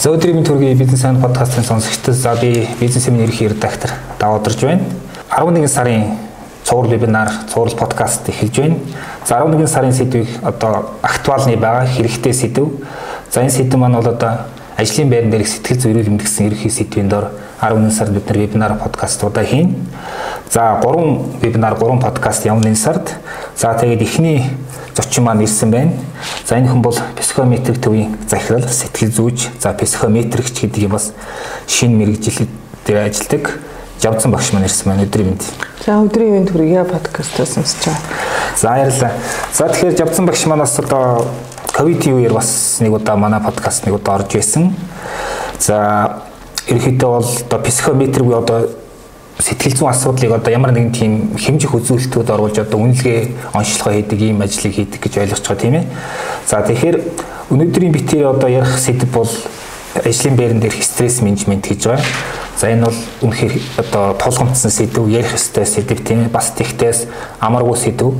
За өдрийн төргийн бизнес айн подкастын сонсогчдод за би бизнес эмийн ерхий редактор даваадарж байна. 11 сарын цуврал вебинар, цуврал подкаст эхэлж байна. За 11 сарын сэдвийг одоо актуалны байгаа хэрэгтэй сэдв. За энэ сэдв маань бол одоо ажлын байран дээрх сэтгэл зүйн эмнэлгсэн ерхий сэдвийн дор 11 сард бид нар вебинар подкастуудаа хийн. За 3 вебинар, 3 подкаст явна энэ сард. За тэгээд эхний зочин маань ирсэн байна. За энэ хүн бол психометрик төвийн захирал, сэтгэл зүйч, за психометрикч гэдэг юм бас шинэ мэрэгжил дээр ажилладаг Жавцсан багш маань ирсэн байна. Өдрийн мэнд. За өдрийн мэнд хүргье подкастаас сонсч байгаа. За баярлалаа. За тэгэхээр Жавцсан багш маань бас одоо ковидын үеэр бас нэг удаа манай подкаст нэг удаа орж исэн. За ерөнхийдөө бол одоо психометрик одоо сэтгэл зүйн асуудлыг одоо ямар нэгэн тийм хэмжих үзүүлэлтүүд оруулж одоо үнэлгээ онцлогоо хийдэг ийм ажлыг хийдэг гэж ойлгож байгаа тийм ээ. За тэгэхээр өнөөдрийн битээр одоо ярих сэдв бол ажлын байран дээрх стресс менежмент гэж байгаа. За энэ бол үнэхээр одоо тулгамдсан сэдв, ярих ёстой сэдв тийм ээ. Бас тэгтээс амаргүй сэдв.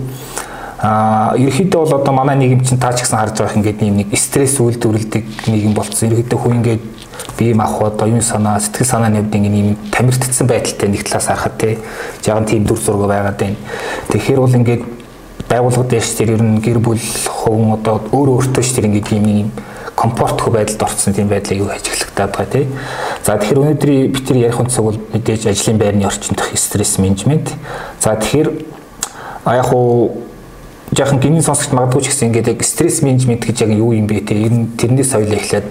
Аа ерөөхдөө бол одоо манай нийгэм чинь таач гэсэн харж байгаа ингээд нэг стресс үйлдвэрлэдэг нийгэм болцсон. Ерөөхдөө хүн ингээд бие махбод, оюун санаа, сэтгэл санааны хувьд ингэ ийм тамирчдсан байдалтай нэг талаас харахад тий жаахан тийм дүр зураг байгаад байна. Тэгэхээр бол ингээд байгууллагад яш тэр ер нь гэр бүл хуван одоо өөр өөртөө ш тэр ингээд ийм ийм комфортгүй байдалд орсон тийм байдлыг юу ажиглагтаад байгаа тий. За тэгэхээр өнөөдрийн бид тэр ярих онцог бол мэдээж ажлын байрны орчин дэх стресс менежмент. За тэгэхээр а яг уу жаахан гинэн сонсогч магадгүй ч гэсэн ингээд яг стресс менежмент гэж яг юу юм бэ те ер нь тэрнээс соёл эхлээд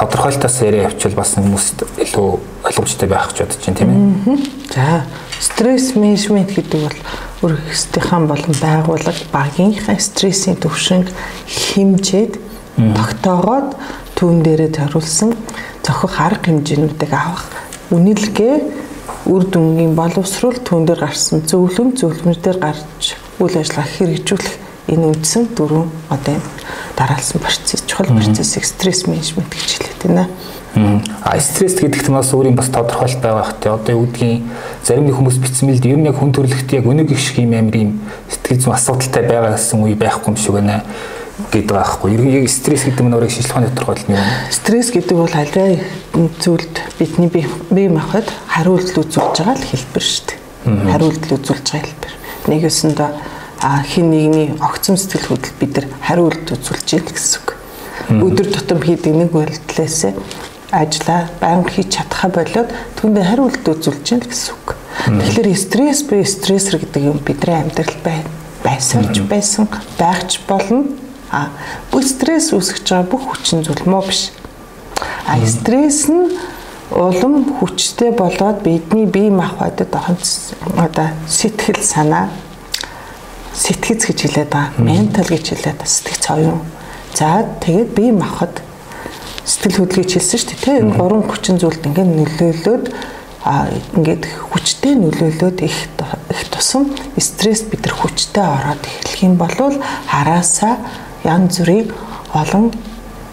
тодорхойлтоос яриа явуул бас хүмүүст илүү ойлгомжтой байх гэж бодож байна тийм ээ. За стресс менежмент гэдэг бол өргөстийнхэн болон байгууллага багийнхаа стрессийн түвшинг хэмжээд тогтоогоод түүн дээрээ зориулсан зохих арга хэмжээнүүдийг авах үнэлгээ үр дүнгийн боловсруул түүн дээр гарсан зөвлөм зөвлөмждөр гарч үйл ажиллагаа хэрэгжүүлэх энэ үндсэн дөрвөн одоо дараалсан процесс чухал процессыг стресс менежмент гэж хэлээд байна. А стресс гэдэгт бас өөрийн бас тодорхойлт байгаа хэрэгтэй. Одоо гэдгийг зарим нэг хүмүүс мэл ер нь яг хүн төрөлхт яг өнөг их шиг юм амир юм сэтгэл зүйн асуудалтай байгаа гэсэн үе байхгүй юм шиг байна гэдэг байхгүй. Ер нь яг стресс гэдэг нь өөрийг шинжилгээ тодорхойлно юм. Стресс гэдэг бол аль зүйлд бидний бие махбод хариулт үзүүлж байгаа л хэлбэр шүү дээ. Хариулт үзүүлж байгаа хэлбэр. Нэгэсэндээ хин нэгний огцом сэтгэл хөдлөл бид нар хариулт үзүүлж яах гэсэн үг. Өдөр тутам хийдэг нэг үйлдэлээс ажиллаа байнга хийж чадхаа болоод түүндээ хариулт үзүүлж яах гэсэн үг. Тэгэхээр стресс буюу стрессер гэдэг юм бидний амьдралд байна байсарч байсан байгч болно. А бүх стресс үүсгэж байгаа бүх хүчин зүйл муу биш. А стресс нь улам хүчтэй болоод бидний бие махбодод одоо сэтгэл санаа сэтгэц гэж хэлээд байгаа. Ментал гэж хэлээд. Сэтгэц оюун. За тэгээд бие махбод сэтгэл хөдлөлийг хэлсэн шүү дээ. Энэ гурван хүчин зүйлд ингээд нөлөөлөөд а ингээд хүчтэй нөлөөлөөд их их тусам стресс бид нар хүчтэй ороод эхлэх юм бол хараасаа янз бүрийн олон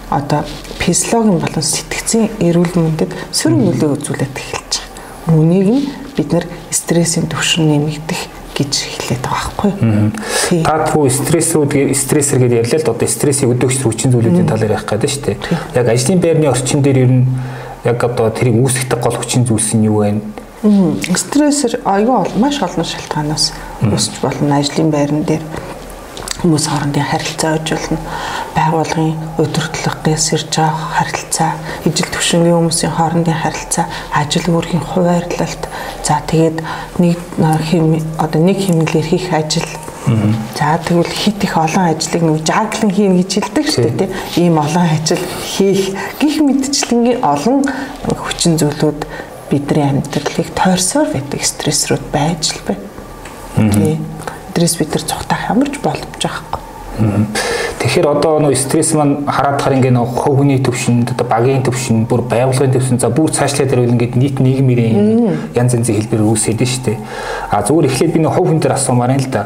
одоо физиологийн болон сэтгцийн эрүүл мэндэд сөрөг нөлөө үзүүлээд эхэлж байгаа. Үүнийг нь бид нар стрессийн түвшин нэмэгдэх гэж хэлээд байгаа байхгүй. Та түр стрессүүд стрессер гэдээ ярьлаа л да одоо стрессийг өдөөгч хүчин зүйлүүдийн талаар ярих гэдэг шүү дээ. Яг ажлын байрны орчин дээр ер нь яг одоо тэрийг үүсгэх гол хүчин зүйлс нь юу вэ? Стрессер аюу маш олон шалтгаанаас үүсч болно ажлын байран дээр хүмүүс хоорондын харилцаа ужуулна байгууллагын өдөртлөгөөс ирж байгаа харилцаа ижил төвшингийн хүмүүсийн хоорондын харилцаа ажил үүргийн хуваарлалт за тэгээд нэг хэм одоо нэг хэмнэлээр хийх ажил. За тэгвэл хит их олон ажлыг нэг жаглан хийн гэж хэлдэг шүү дээ тийм ийм олон ажил хийх гих мэдчлэнгийн олон хүчин зүйлүүд бидний амьдралыг тойрсоор байдаг стрессрүүд байж л бай. Тийм стресс бид нар цухтах ямарч боломж байхгүй. Тэгэхээр одоо нөө стресс маань хараад хар ингээ нөө хувь хүний төвшөнд одоо багийн төвшөнд бүр байгууллагын төвшөнд за бүр цаашлаад ирвэл ингээд нийт нийгмийн янз янзын хэлбэр үүсээд нь штэ. А зүгээр эхлээд би нөө хүн дээр асуумаар юм л да.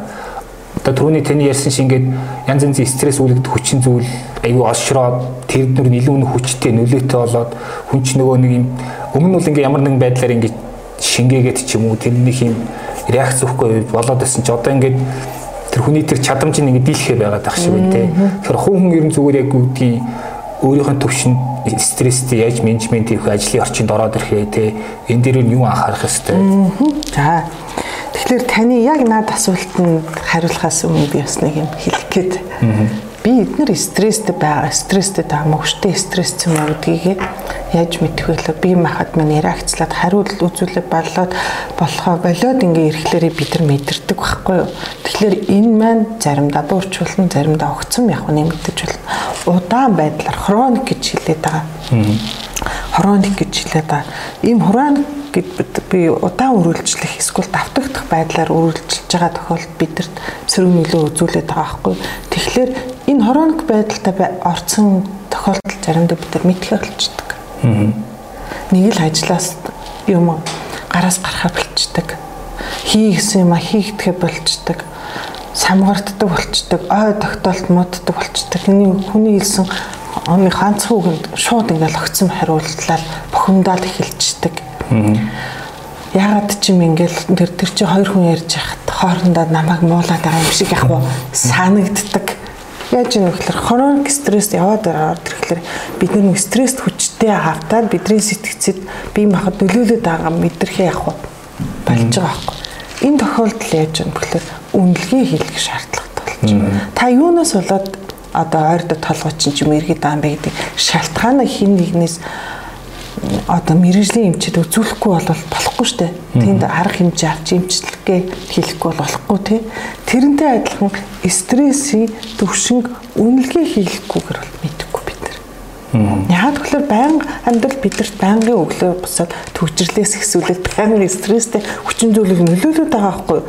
Одоо түрүүний таны ярьсан шиг ингээд янз янзын стресс үүсгэх хүчин зүйл аюу олшроод тэр дүр илүү хүчтэй нөлөөтэй болоод хүн ч нөгөө нэг юм өмнө нь бол ингээ ямар нэгэн байдлаар ингээ шингээгээд ч юм уу тэрнийх юм реакц өгөхгүй болоод байсан чи одоо ингээд тэр хүний тэр чадамж нь ингээд дийлэхээ байгаад байх шиг байна те. Тэгэхээр хүн хүн ер нь зүгээр яг үүдгийн өөрийнх нь төвшин стресстэй яаж менежмент хийх ажлын орчинд ороод ирэхээ те энэ дээр нь юу анхаарах ёстой. За. Тэгэхээр таны яг над асуултанд хариулахаас өмнө би бас нэг юм хэлэх гээд. Би эдгээр стресстэй байгаа, стресстэй таамаа хүчтэй стресстэй маа гэдгийг яаж мэдэх вэ лээ? Би махад маань реакцлаад хариулт үзүүлэх болоод болохоо болоод ингээ ирэхлээрээ бид нар мэдэрдэг байхгүй юу? Тэгэхээр энэ маань заримдаа буурчулна, заримдаа огцом яг нэмэгдэж болно. Удаан байдлаар хроник гэж хэлээд байгаа. Хроник гэж хэлээд байгаа. Ийм хроник гэд би удаан үргэлжлэх эсвэл давтагдах байдлаар үргэлжилж байгаа тохиолдолд бидэрт сөрөг нөлөө үзүүлээд байгаа байхгүй. Тэгэхээр энэ хроник байдалтай орцсон тохиолдол заримдаа бид нар мэдхээ болчдөг. Нэг л ажлаас юм гараас гарахаар болчдөг. Хий гэсэн юм а хийгдэхэ болчдөг. Самгарддаг болчдөг. Ой тогтоолт мууддаг болчдөг. Хүний хүний хэлсэн оны ганц хүүгэнд шууд ингээл огцом хариултлаа бухимдаад эхэлждэг Яагаад ч юм ингээл тэр тэр чи хоёр хүн ярьж байхад хоорондоо намайг муулаад байгаа юм шиг яг уу санагддаг. Яаж юм гэхээр хроник стресс яваад ороод ирэхлээр бид нэг стресст хүчтэй хавтаад бидний сэтгцэд бие махбод нөлөөлөд байгаа мэдрэхээ уу болж байгаа байхгүй. Энэ тохиолдол яаж юм гэхээр үнэлгээ хийх шаардлагатай болж байна. Та юунаас болоод одоо ойрдо толгой чинь юм иргэд байгаа юм бэ гэдэг шалтгаанаа хин нэгнээс одоо мэрэгжлийн эмчэд үзүүлэхгүй бол болохгүй шүү дээ. Тэнд арга хэмжээ авч эмчилгээ хийхгүй бол болохгүй тий. Тэрнтэй адилхан стрессийн төвшинг үнэлгээ хийхгүйгээр бол мэдэхгүй бид нар. Яг тэгэхээр байнга амьдрал бидэрт байнгын өглөө босоод төвчрлээс ихсүүлээд байнгын стресстэй хүчин зүйлийг нөлөөлөд байгаа байхгүй юу?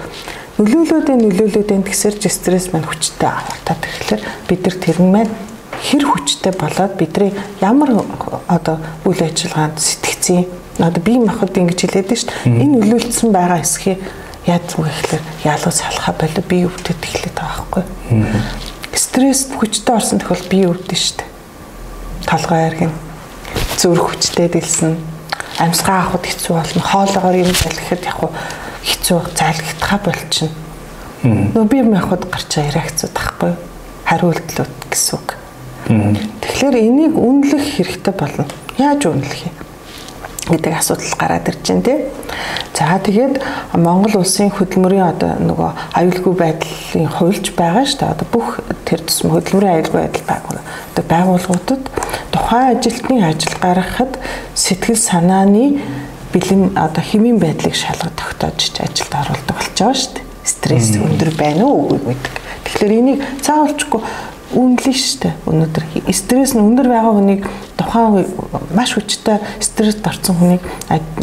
Нөлөөлөдөө нөлөөлөдөө тэгсэрч стресс маань хүчтэй авалтаад тэгэхээр бид нар тэр маань хэр хүчтэй болоод бидний ямар одоо үйл ажиллагаанд сэтгцэн одоо бие махбод ингэж хэлээд шүү дээ энэ нөлөөлсөн байгаа хэсгийг яадаг вэ гэхээр ялуу салхаа болоо бие өвдөд эхлэх байгаа байхгүй. Стресс хүчтэй орсон тохиол бие өвдөн шүү дээ толгой айргэн зүрх хүчтэй дэлсэн амьсгаа авахд хэцүү болно. Хоолоогоор юм залхихад яг хэцүү зайлгдахаа болчихно. Нөө бие махбод гарч байгаа реакцууд тахгүй. Хариултлууд гэсэн үг Тэгэхээр энийг үнэлэх хэрэгтэй болно. Яаж үнэлэх юм? гэдэг асуудал гараад ирж байна тий. За тэгээд Монгол улсын хөдөлмөрийн одоо нөгөө аюулгүй байдлын хуульч байгаа шүү дээ. Одоо бүх тэр тусам хөдөлмөрийн аюулгүй байдал одоо байгууллагуудад тухайн ажилтны ажил гаргахад сэтгэл санааны бэлэн одоо хэмийн байдлыг шалгаж тогтоож ажилд оруулдаг болж байгаа шүү дээ. Стресс өндөр байна уу үгүй гэдэг. Тэгэхээр энийг цаавалчгүй үнэлэн штэ өнөөдөр стресс нь өндөр байгаа хүнийг тухайн маш хүчтэй стресст орсон хүнийг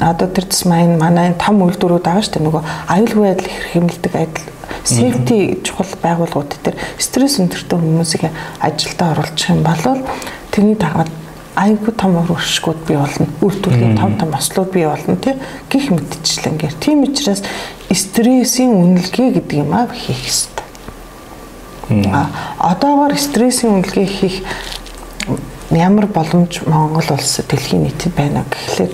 одоо тэр тусмаа энэ манай том үйлдвэрүүд байгаа штэ нөгөө аюулгүй байдал хэмэлдэг адил safety чухал байгууллагууд дээр стресс өндөртэй хүмүүсийг ажилдаа оруулах юм бол тэрний дагаад айгүй том урагшгууд бий болно. Үйлдвэрлэлийн том том ослууд бий болно тий гих мэдчихлэнгээр. Тийм учраас стрессийн үнэлгээ гэдэг юм аа хийх хэрэгтэй одоогоор стрессийн үнэлгээ хийх ямар боломж Монгол улс дэлхийн нийтэд байна гэхлээр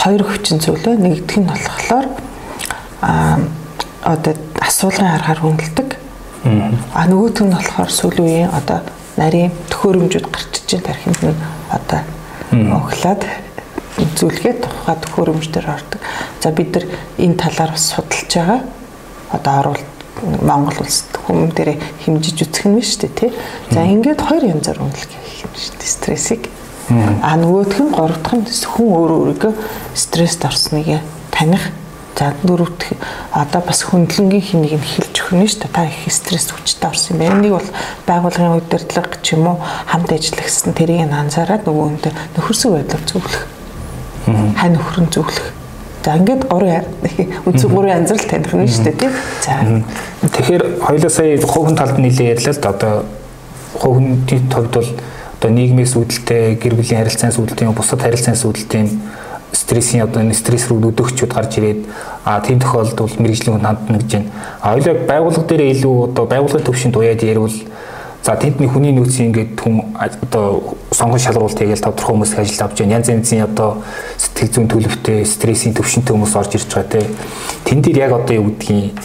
хоёр хүчин зүйлээ нэгдүг нь болохоор а одоо асуулгын аргаар үнэлдэг. А нөгөөх нь болохоор сүүлийн үеийн одоо нарийн төхөөрөмжүүд гарч иж тархинд нь одоо өглөөд зүйлгээ тухай төхөөрөмждөр ордог. За бид нар энэ талаар бас судалж байгаа. Одоо оруулалт Монгол улсад хүмүүн дээр хэмжиж үзэх нь шүү дээ тий. За ингээд хоёр янзаар үнэлэх юм шүү дээ стрессийг. А нөгөөх нь гурав дахь нь хүн өөрөө өөрийгөө стресст орсныг таних. За дөрөвт одоо бас хөндлөнгийн хэнийг нь хэлж өгнө шүү дээ. Та их стресс хүчтэй орсон юм байна. Энийг бол байгууллагын удирдлага ч юм уу хамт ажиллагсан тэрийг анзаараад нөгөө хүнтэй нөхөрсөг байдлаар зөвлөх. Хань нөхрөн зөвлөх За ингээд гурван үндсэн гурван янзрал таних нь шүү дээ тийм. За. Тэгэхээр хоёулаа сая хувийн талд нэлээ ярьлаа л да одоо хувийн төвд бол одоо нийгмийн сүдэлтэй, гэр бүлийн харилцааны сүдэлтэй, бусад харилцааны сүдэлтэй стрессийн одоо энэ стресс рүү өдөөгчүүд гарч ирээд а тийм тохиолдолд бол мэрэгжлийн хүн хандна гэж байна. А хоёулаа байгууллага дээр илүү одоо байгууллагын төвшөнд уяад ярил За тэдний хүний нөөцийн ингээд хүн одоо сонгон шалгуулт хийгээл тодорхой хүмүүс ажил авч байна. Янз янзын одоо сэтгэл зүйн төлөвтэй, стрессийн төвшөнтэй хүмүүс орж ирж байгаа те. Тэн дээр яг одоо юу гэдгийг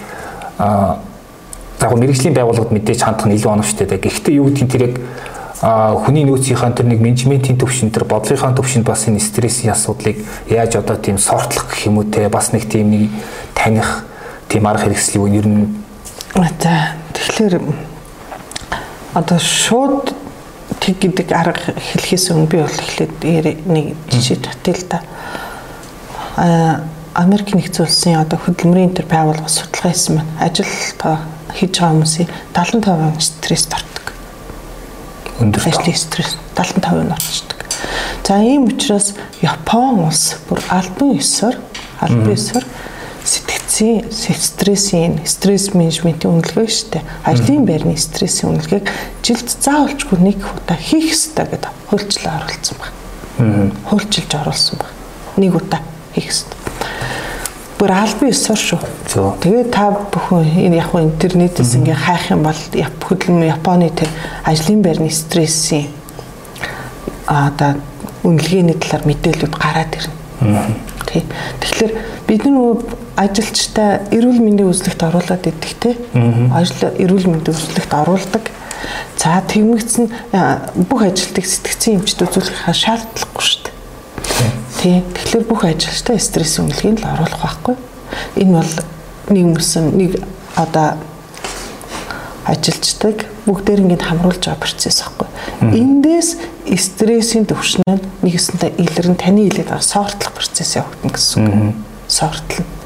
аа яг мэрэгжлийн байгууллагад мэдээж хандах нь илүү оновчтой. Гэхдээ юу гэдгийг тэр яг хүний нөөцийн тэр нэг менежментийн төвшин тэр бодлогын төвшөнд бас энэ стрессийн асуудлыг яаж одоо тийм сортлох гэх юм уу те бас нэг тийм нэг таних тийм арга хэрэгслийг ер нь тэгэхээр одоо шууд тэг гэдэг арга хэлхээс өмнө би бол эхлээд нэг жишээ татъя л да. А Америк нэгдсэн улсын одоо хөдөлмөрийн төр байгууллага судалгаа хийсэн байна. Ажил хийж байгаа хүмүүсийн 75% стресст ордог. Өндөр ажлын стресс 75% нь орчдөг. За ийм учраас Япон улс бүр албан ёсоор албан ёсоор сэтгцийн стрессийн стресс менежментийн үнэлгээг штэ ажлын байрны стрессийн үнэлгээг жилд заавалчгүй нэг удаа хийх ёстой гэдэг хуульчлал оруулсан байна. Хуульчилж оруулсан байна. Нэг удаа хийх ёстой бүр албан ёсоор шүү. Тэгээд та бүхэн энэ яг нь интернетээс ингээ хайх юм бол хөдөлмөр Японы тэр ажлын байрны стрессийн одоо үнэлгээний талаар мэдээлэлүүд гараад ирнэ. Тий. Тэгэхээр бид нөгөө ажилчтай эрүүл мэндийн үзлэгт оруулаад идэх те. Ажил эрүүл мэндийн үзлэгт оруулдаг. За тэгмэгцэн бүх ажилтыг сэтгцэн эмчд үзүүлэх шаардлагагүй шүү дээ. Тий. Тэгэхээр бүх ажилчтай стресс үнэлгээнд л оруулах байхгүй. Энэ бол нэг мөсөн нэг одоо ажилчдаг бүгдээр ингэж хамруулж байгаа процесс байхгүй. Эндээс стрессийн төвшнөд нэгэсэнтэй илэрэн таны хэлээд байгаа сортлох процесс явагдана гэсэн үг. Сортлно.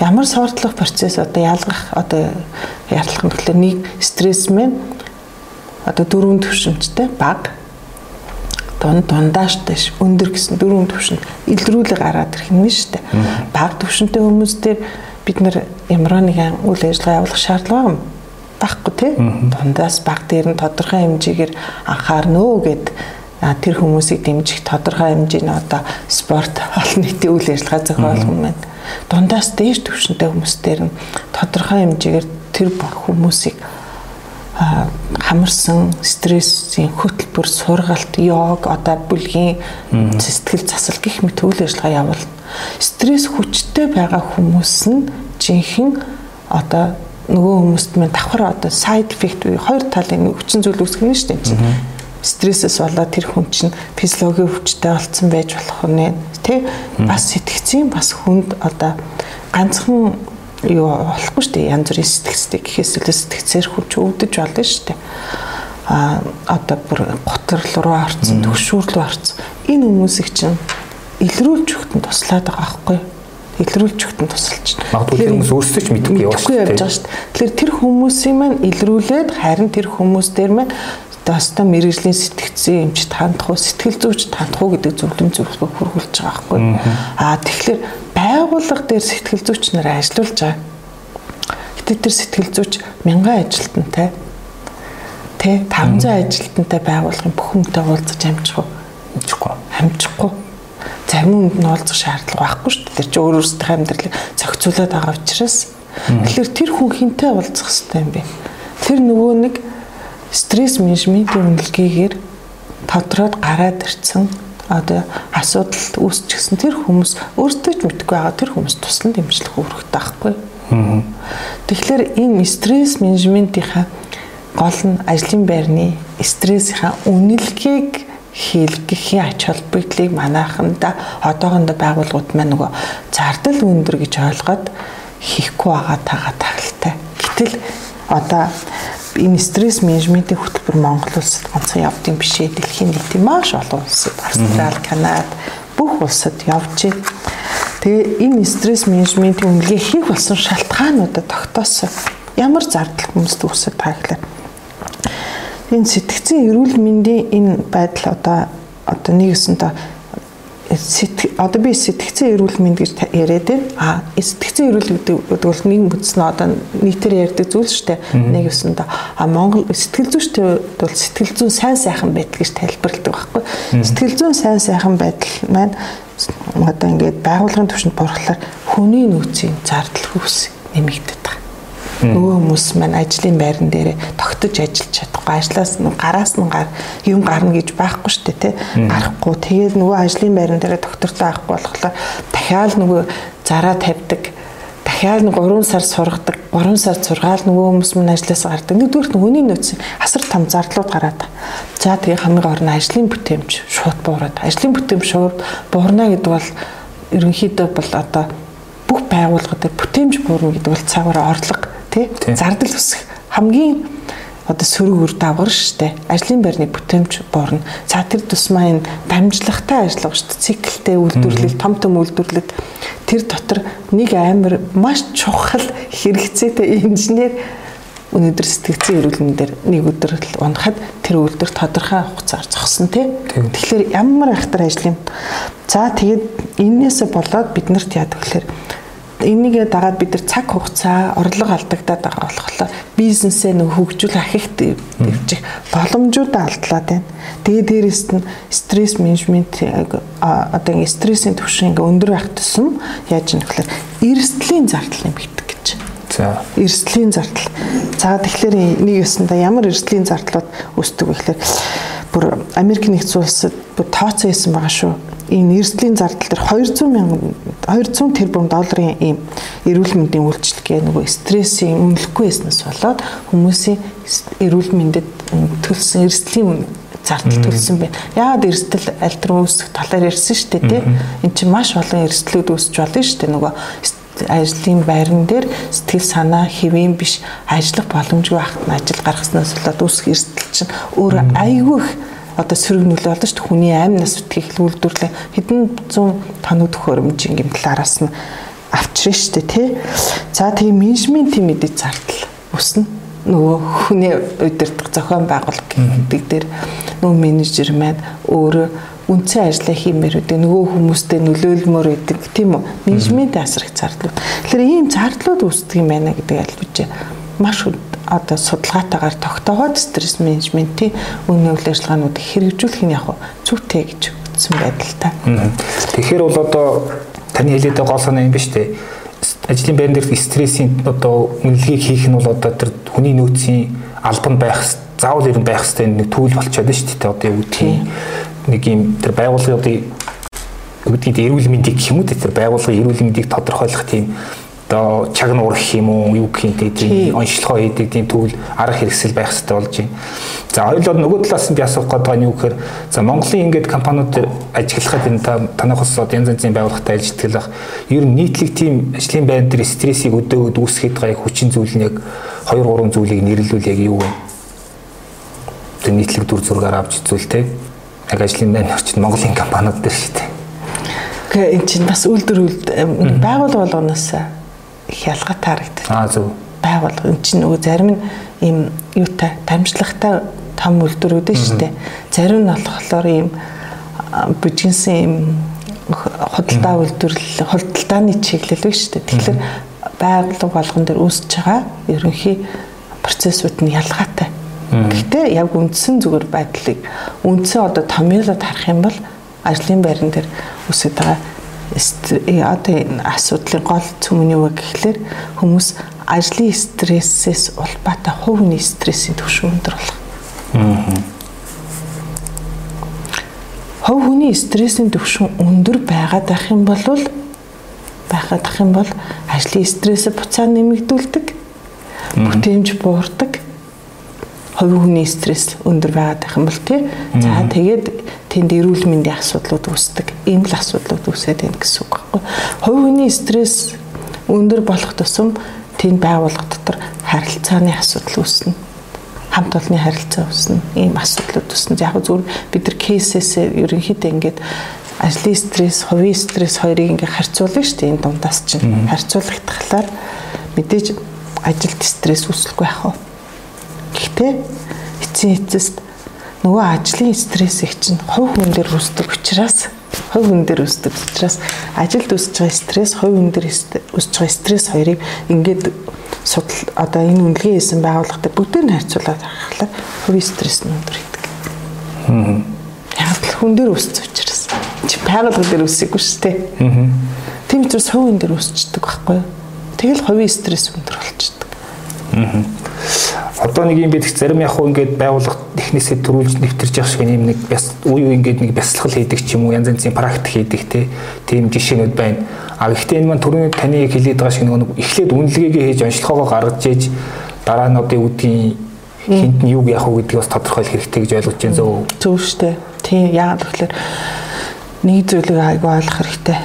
Ямар сортлох процесс одоо ялгах одоо яарлах нь тэгэхээр нэг стресс мэн одоо дөрвөн төвшинтэй баг дунд дундааштай ш өндөр гэсэн дөрвөн төвшөнд илрүүлэг гараад ирэх юм шүү дээ. Бага төвшөнтэй хүмүүс дээр бид нар ямар нэгэн үйл ажиллагаа явуулах шаардлага байхгүй тий. Дундаас баг дээр нь тодорхой хэмжээгээр анхаарнө гэд тэр хүмүүсийг дэмжих тодорхой хэмжээний одоо спорт олон нийтийн үйл ажиллагаа зохиолох юм байна. Дундаас дээш төвшөнтэй хүмүүстээр нь тодорхой хэмжээгээр тэр хүмүүсийг хамарсан стрессийн хөтөлбөр сургалт йог одоо бүлгийн сэтгэл засал гих мэт үйл ажиллагаа явуулна. Стресс хүчтэй байгаа хүмүүс нь жинхэнэ одоо нөгөө хүмүүст мэн давхар одоо side effect буюу хоёр талын хүчин зүйл үүсгэх нь шүү дээ. Стрессээс болоод тэр хүн чинь физиологийн хүчтэй болцсон байж болох нь тий бас сэтгцийн бас хүнд одоо ганцхан юу болохгүй шүү дээ. Янз бүрийн сэтгцтэй гэхээс илүү сэтгцээр хүч өвдөж болно шүү дээ. А одоо бүр готрол руу орцсон, төгшүүр рүү орцсон. Энэ хүмүүсийг чинь илрүүлж өгтөн туслаад байгаа байхгүй илрүүлж өгтөн тусалж байна. Магадгүй тэр хүмүүс өөрсдөө ч мэдгүй явж байгаа шүү дээ. Тэгэхээр тэр хүмүүсийн маань илрүүлээд харин тэр хүмүүс дээр маань даста мэрэгжлийн сэтгцэн эмчт хандах уу сэтгэл зүйч хандах уу гэдэг зөвлөм зөвлөгөө хүргүүлж байгаа байхгүй. Аа тэгэхээр байгууллага дээр сэтгэл зүйч нараа ажиллуулж байгаа. Гэтэ тэр сэтгэл зүйч мянган ажилтнтай тэ 500 ажилтнтай байгууллагын бүх хүнтэй уулзаж амжих уу? Амжихгүй. Амжихгүй. Зарим хүнд нь уулзах шаардлага байхгүй шүү дээ. Тэр чинь өөр өөрсдөө амьдралыг зохицуулаад байгаа учраас тэгэхээр тэр хүн хинтэй уулзах хэрэгтэй юм бэ? Тэр нөгөө нэг стресс менежментийн үнэлгээгээр тодроод гараад ирсэн одоо асуудал үүсчихсэн тэр хүмүүс өөртөө ч мэдгүй байгаа тэр хүмүүс туслан дэмжлэх үүрэгтэй байхгүй. Тэгэхээр энэ стресс менежментийнхаа гол нь ажлын байрны стрессийнхаа үнэлгээг хийлгэхийн ач холбогдлыг манайханда одоохондоо байгууллагууд маань нөгөө зардал өндөр гэж ойлгоод хийхгүй байгаа тагаа тагlalтай. Гэтэл одоо энэ стресс менежментийн хөтөлбөр Монгол улсад ганцхан явдсан биш ээ. Дэлхийн нийтийн маш олон улсад, Австрали, Канада бүх улсад явж байна. Тэгээ энэ стресс менежментийн үнэлгээ хийх болсон шалтгаануудад тогтоосон ямар зардал хүмүүст үүсэж гэхээр энэ сэтгцэн эрүүл мэндийн энэ байдал одоо одоо нэгэсэндээ сэтгэл одоо би сэтгцэн эрүүл мэнд гэж яриад байна. А сэтгцэн эрүүл гэдэг бол нэг бүтсэн одоо нийтээр ярьдаг зүйл шүү дээ. Нэг өсөндө а Монгол сэтгэл зүйчтэй бол сэтгэл зүйн сайн сайхан байдал гэж тайлбарладаг байхгүй. Сэтгэл зүйн сайн сайхан байдал маань одоо ингээд байгууллагын түвшинд бурхлаар хүний нөөцийн зардал хөвс нэмэгдэж Нөгөө хүмүүс маань ажлын байран дээр тогтож ажиллаж чадахгүй. Ажлаас нь гараас нь гар юм гарна гэж байхгүй шүү дээ тий. Гарахгүй. Тэгээд нөгөө ажлын байран дээр доктортой авахгүй болохоор дахиад нөгөө зараа тавьдаг дахиад 3 сар сургадаг 3 сар сургаал нөгөө хүмүүс мань ажлаас гардаг. Нэгдүгээр нь хүний нөөц асар том зардлууд гараад за тэгээ хамгийн гол нь ажлын бүтээмж шууд буураад. Ажлын бүтээмж шууд буурна гэдэг бол ерөнхийдөө бол одоо бүх байгууллагад бүтээмж буурна гэдэг бол цагаараа орлого тий? Зардал өсөх хамгийн одоо сөрөг үр дагавар штэ ажлын байрны бүтээмж буурна. За тэр тусмаа энэ дамжлагтай ажиллага штэ циклтэй үйлдвэрлэл том том үйлдвэрлэлд тэр дотор нэг амар маш чухал хэрэгцээтэй инженер өнөөдөр сэтгцэн эрүүл мэндээр нэг өдөр л унахад тэр үйлдвэр тодорхой хугацаар зогсон тий. Тэгэхээр ямар ахтар ажил юм. За тэгээд энээсээ болоод бид нарт яадаг гэхээр энийгээ дагаад бид нар цаг хугацаа орлого алдагдаад байгаа болохоор бизнесээ нэг хөгжүүл ахихт дэвчих боломжуудаа алдлаад байна. Тэгээ дээрэс нь стресс менежмент одоо ингэ стрессийн түвшин ингээ өндөр байх тусам яаж юм гэхээр эрсдлийн зардал нэмэгдэх гэж. За. Эрсдлийн зардал. За тэгэхээр нэг ёсондоо ямар эрсдлийн зардлууд үүсдэг вэ гэхээр бүр Америк нэгдсэн улсад бүр тооцоо хийсэн байгаа шүү энэ эрсдлийн зардал дээр 200 мянган 200 тэрбум долларын ийм эрүүл мэндийн үйлчилгээ нөгөө стрессийн үнэлэхгүй байснаас болоод хүмүүсийн эрүүл мэндэд төлсөн эрсдлийн зардал төлсөн байна. Яагаад эрсдэл альтернатив үүсэх талаар ярьсан шүү дээ тий. Эн чинь маш олон эрсдлүүд үүсч болно шүү дээ нөгөө ажлын байран дээр сэтгэл санаа хэвэн биш ажиллах боломжгүй нь ажил гаргаснаас болоод үүсэх эрсдэл чинь өөр айгүй их одоо сөрөг нөлөө олдож шүү хүний амь нас үтгэх үйлдвэрлээ хэдэн зуун тоног төхөөрөмжийн гэм талаараас нь авчрын шүү дээ тий. За тэгээ менежментийн мэдээ зардал өснө. Нөгөө хүний удирдах зохион байгуулалт гэдэг дээр нөгөө менежер маань өөрөө үнцэн ажиллаа хиймээр үдэг нөгөө хүмүүстэй нөлөөлмөр идэг тийм үү? Менежмент асар их зардлууд. Тэгэхээр ийм зардлууд үүсдэг юм байна гэдэг альбич маш одоо судалгаатаагаар тогтоогоод стресс менежментийн үнэ үйл ажиллагаанууд хэрэгжүүлэх нь яг зүйтэй гэж ütсэн байдал та. Тэгэхээр бол одоо таны хэлээд байгаа гол санаа юм ба штэ. Ажлын байран дээр стрессийн одоо үнэлгийг хийх нь бол одоо тэр хүний нөөцийн албан байх заавал нь байх хэвээр нэг түүл болчиход байна шүү дээ. Одоо юу гэдгийг нэг юм тэр байгууллагын үүдгийг эрүүл мэндийг гэх юм уу тэр байгууллагын эрүүл мэндийг тодорхойлох тийм одоо чаг нуур гэх юм уу юу гэх юм тийм онцлогоо хийдэг тийм төвл арга хэрэгсэл байх хэрэгтэй болж байна. За хоёул бол нөгөө талаас нь би асуух гээд байгаа нь юу гэхээр за Монголын ингээд компаниуд ажиглахад энэ та танах ус янз янзын байгууллагатай ажилладаг. Ер нь нийтлэг тийм ажлын байр дээр стрессийг өдөөгд үүсгэж байгаа хүчин зүйл нь яг 2 3 зүйлийг нэрлэлүүл яг юу вэ? Тэр нийтлэг дүр зургаар авч үзвэл те яг ажлын байр орчин Монголын компаниуд дээр шүү дээ. Гэхдээ эн чинь бас үйлдвэр байгууллага болгоноос их ялгаатай харагдав. Аа зөв. Байгуулга эн чинь нөгөө зарим нь ийм юутай дамжлагтай том үйлдвэрүүд шүү дээ. Зарим нь болохоор ийм бүжгэнсэн ийм худалдаа үйлдвэрлэл худалдааны чиглэл биш шүү дээ. Тэгэхээр байгууллага болгон дээр үүсэж байгаа ерөнхий процессууд нь ялгаатай. Гэхдээ яг үндсэн зүгээр байдлыг үндсэн одоо томьёолоод харах юм бол ажлын байран дээр үсэж байгаа одоо энэ асуудлын гол цөм нь юу вэ гэхлээр хүмүүс ажлын стрессээс улбаатай хүний стрессийн түвшин өндөр болох. Аа. Хувь хүний стрессийн түвшин өндөр байгаад байх юм бол байгаад ах юм бол ажлын стрессээ буцаа нэмэгдүүлдэг. Бүтээмж буурдаг хувь хүний стресс өндөр байгаад байх юм бол тий. За тэгээд тэнд эрүүл мэндийн асуудлууд үүсдэг. Ийм л асуудлууд үүсээд байна гэсэн үг байхгүй. Хувь хүний стресс өндөр болох тусам тэнд байгууллага дотор харилцааны асуудал үүснэ. Хамт олонны харилцаа үүснэ. Ийм асуудлууд үүснэ. Яг зүгээр бид нар кейсээс ерөнхийдөө ингээд ажлын стресс, хувийн стресс хоёрыг ингээд харьцуулна шүү дээ. Энэ дундаас чинь харьцуулах тахлаар мэдээж ажилд стресс үүсэлгүй байх нь Гэхдээ эцсийн эцэст нөгөө ажлын стресс их чинь хувь хүн дээр үүсдэг учраас хувь хүн дээр үүсдэг учраас ажилд үүсэж байгаа стресс хувь хүн дээр үүсэж байгаа стресс хоёрыг ингээд судал одоо энэ үнэлгээ хийсэн байгууллагатай бүгдээр нь харьцуулаад харахаар хувийн стресс нь өндөр гэдэг. Аа. Яг л хүн дээр үүсэж учраас чи байгууллага дээр үүсэхгүй шүү дээ. Аа. Тийм учраас хувь хүн дээр үүсчдэг байхгүй юу? Тэгэл хувийн стресс өндөр болчихдог. Аа. Одоо нэг юм байдаг зарим яг хуу ингээд байгууллага технээсээ төрүүлж нэвтэрж явах шиг юм нэг бас үе үе ингээд нэг бясалгал хийдэг ч юм уу янз янзын практик хийдэг те тийм жишээнүүд байна. А гэхдээ энэ маань түрүүний таны хэлээд байгаа шиг нэг эхлээд үнэлгээгээ хийж онцлогоогоо гаргаж ээж дараа нь одоо үүдгийн хинт нь юг яах вэ гэдгийг бас тодорхойлох хэрэгтэй гэж ойлгож байна зөө. Зөв штэ. Тийм яагаад гэвэл нэг зүйлийг айгүй ойлгох хэрэгтэй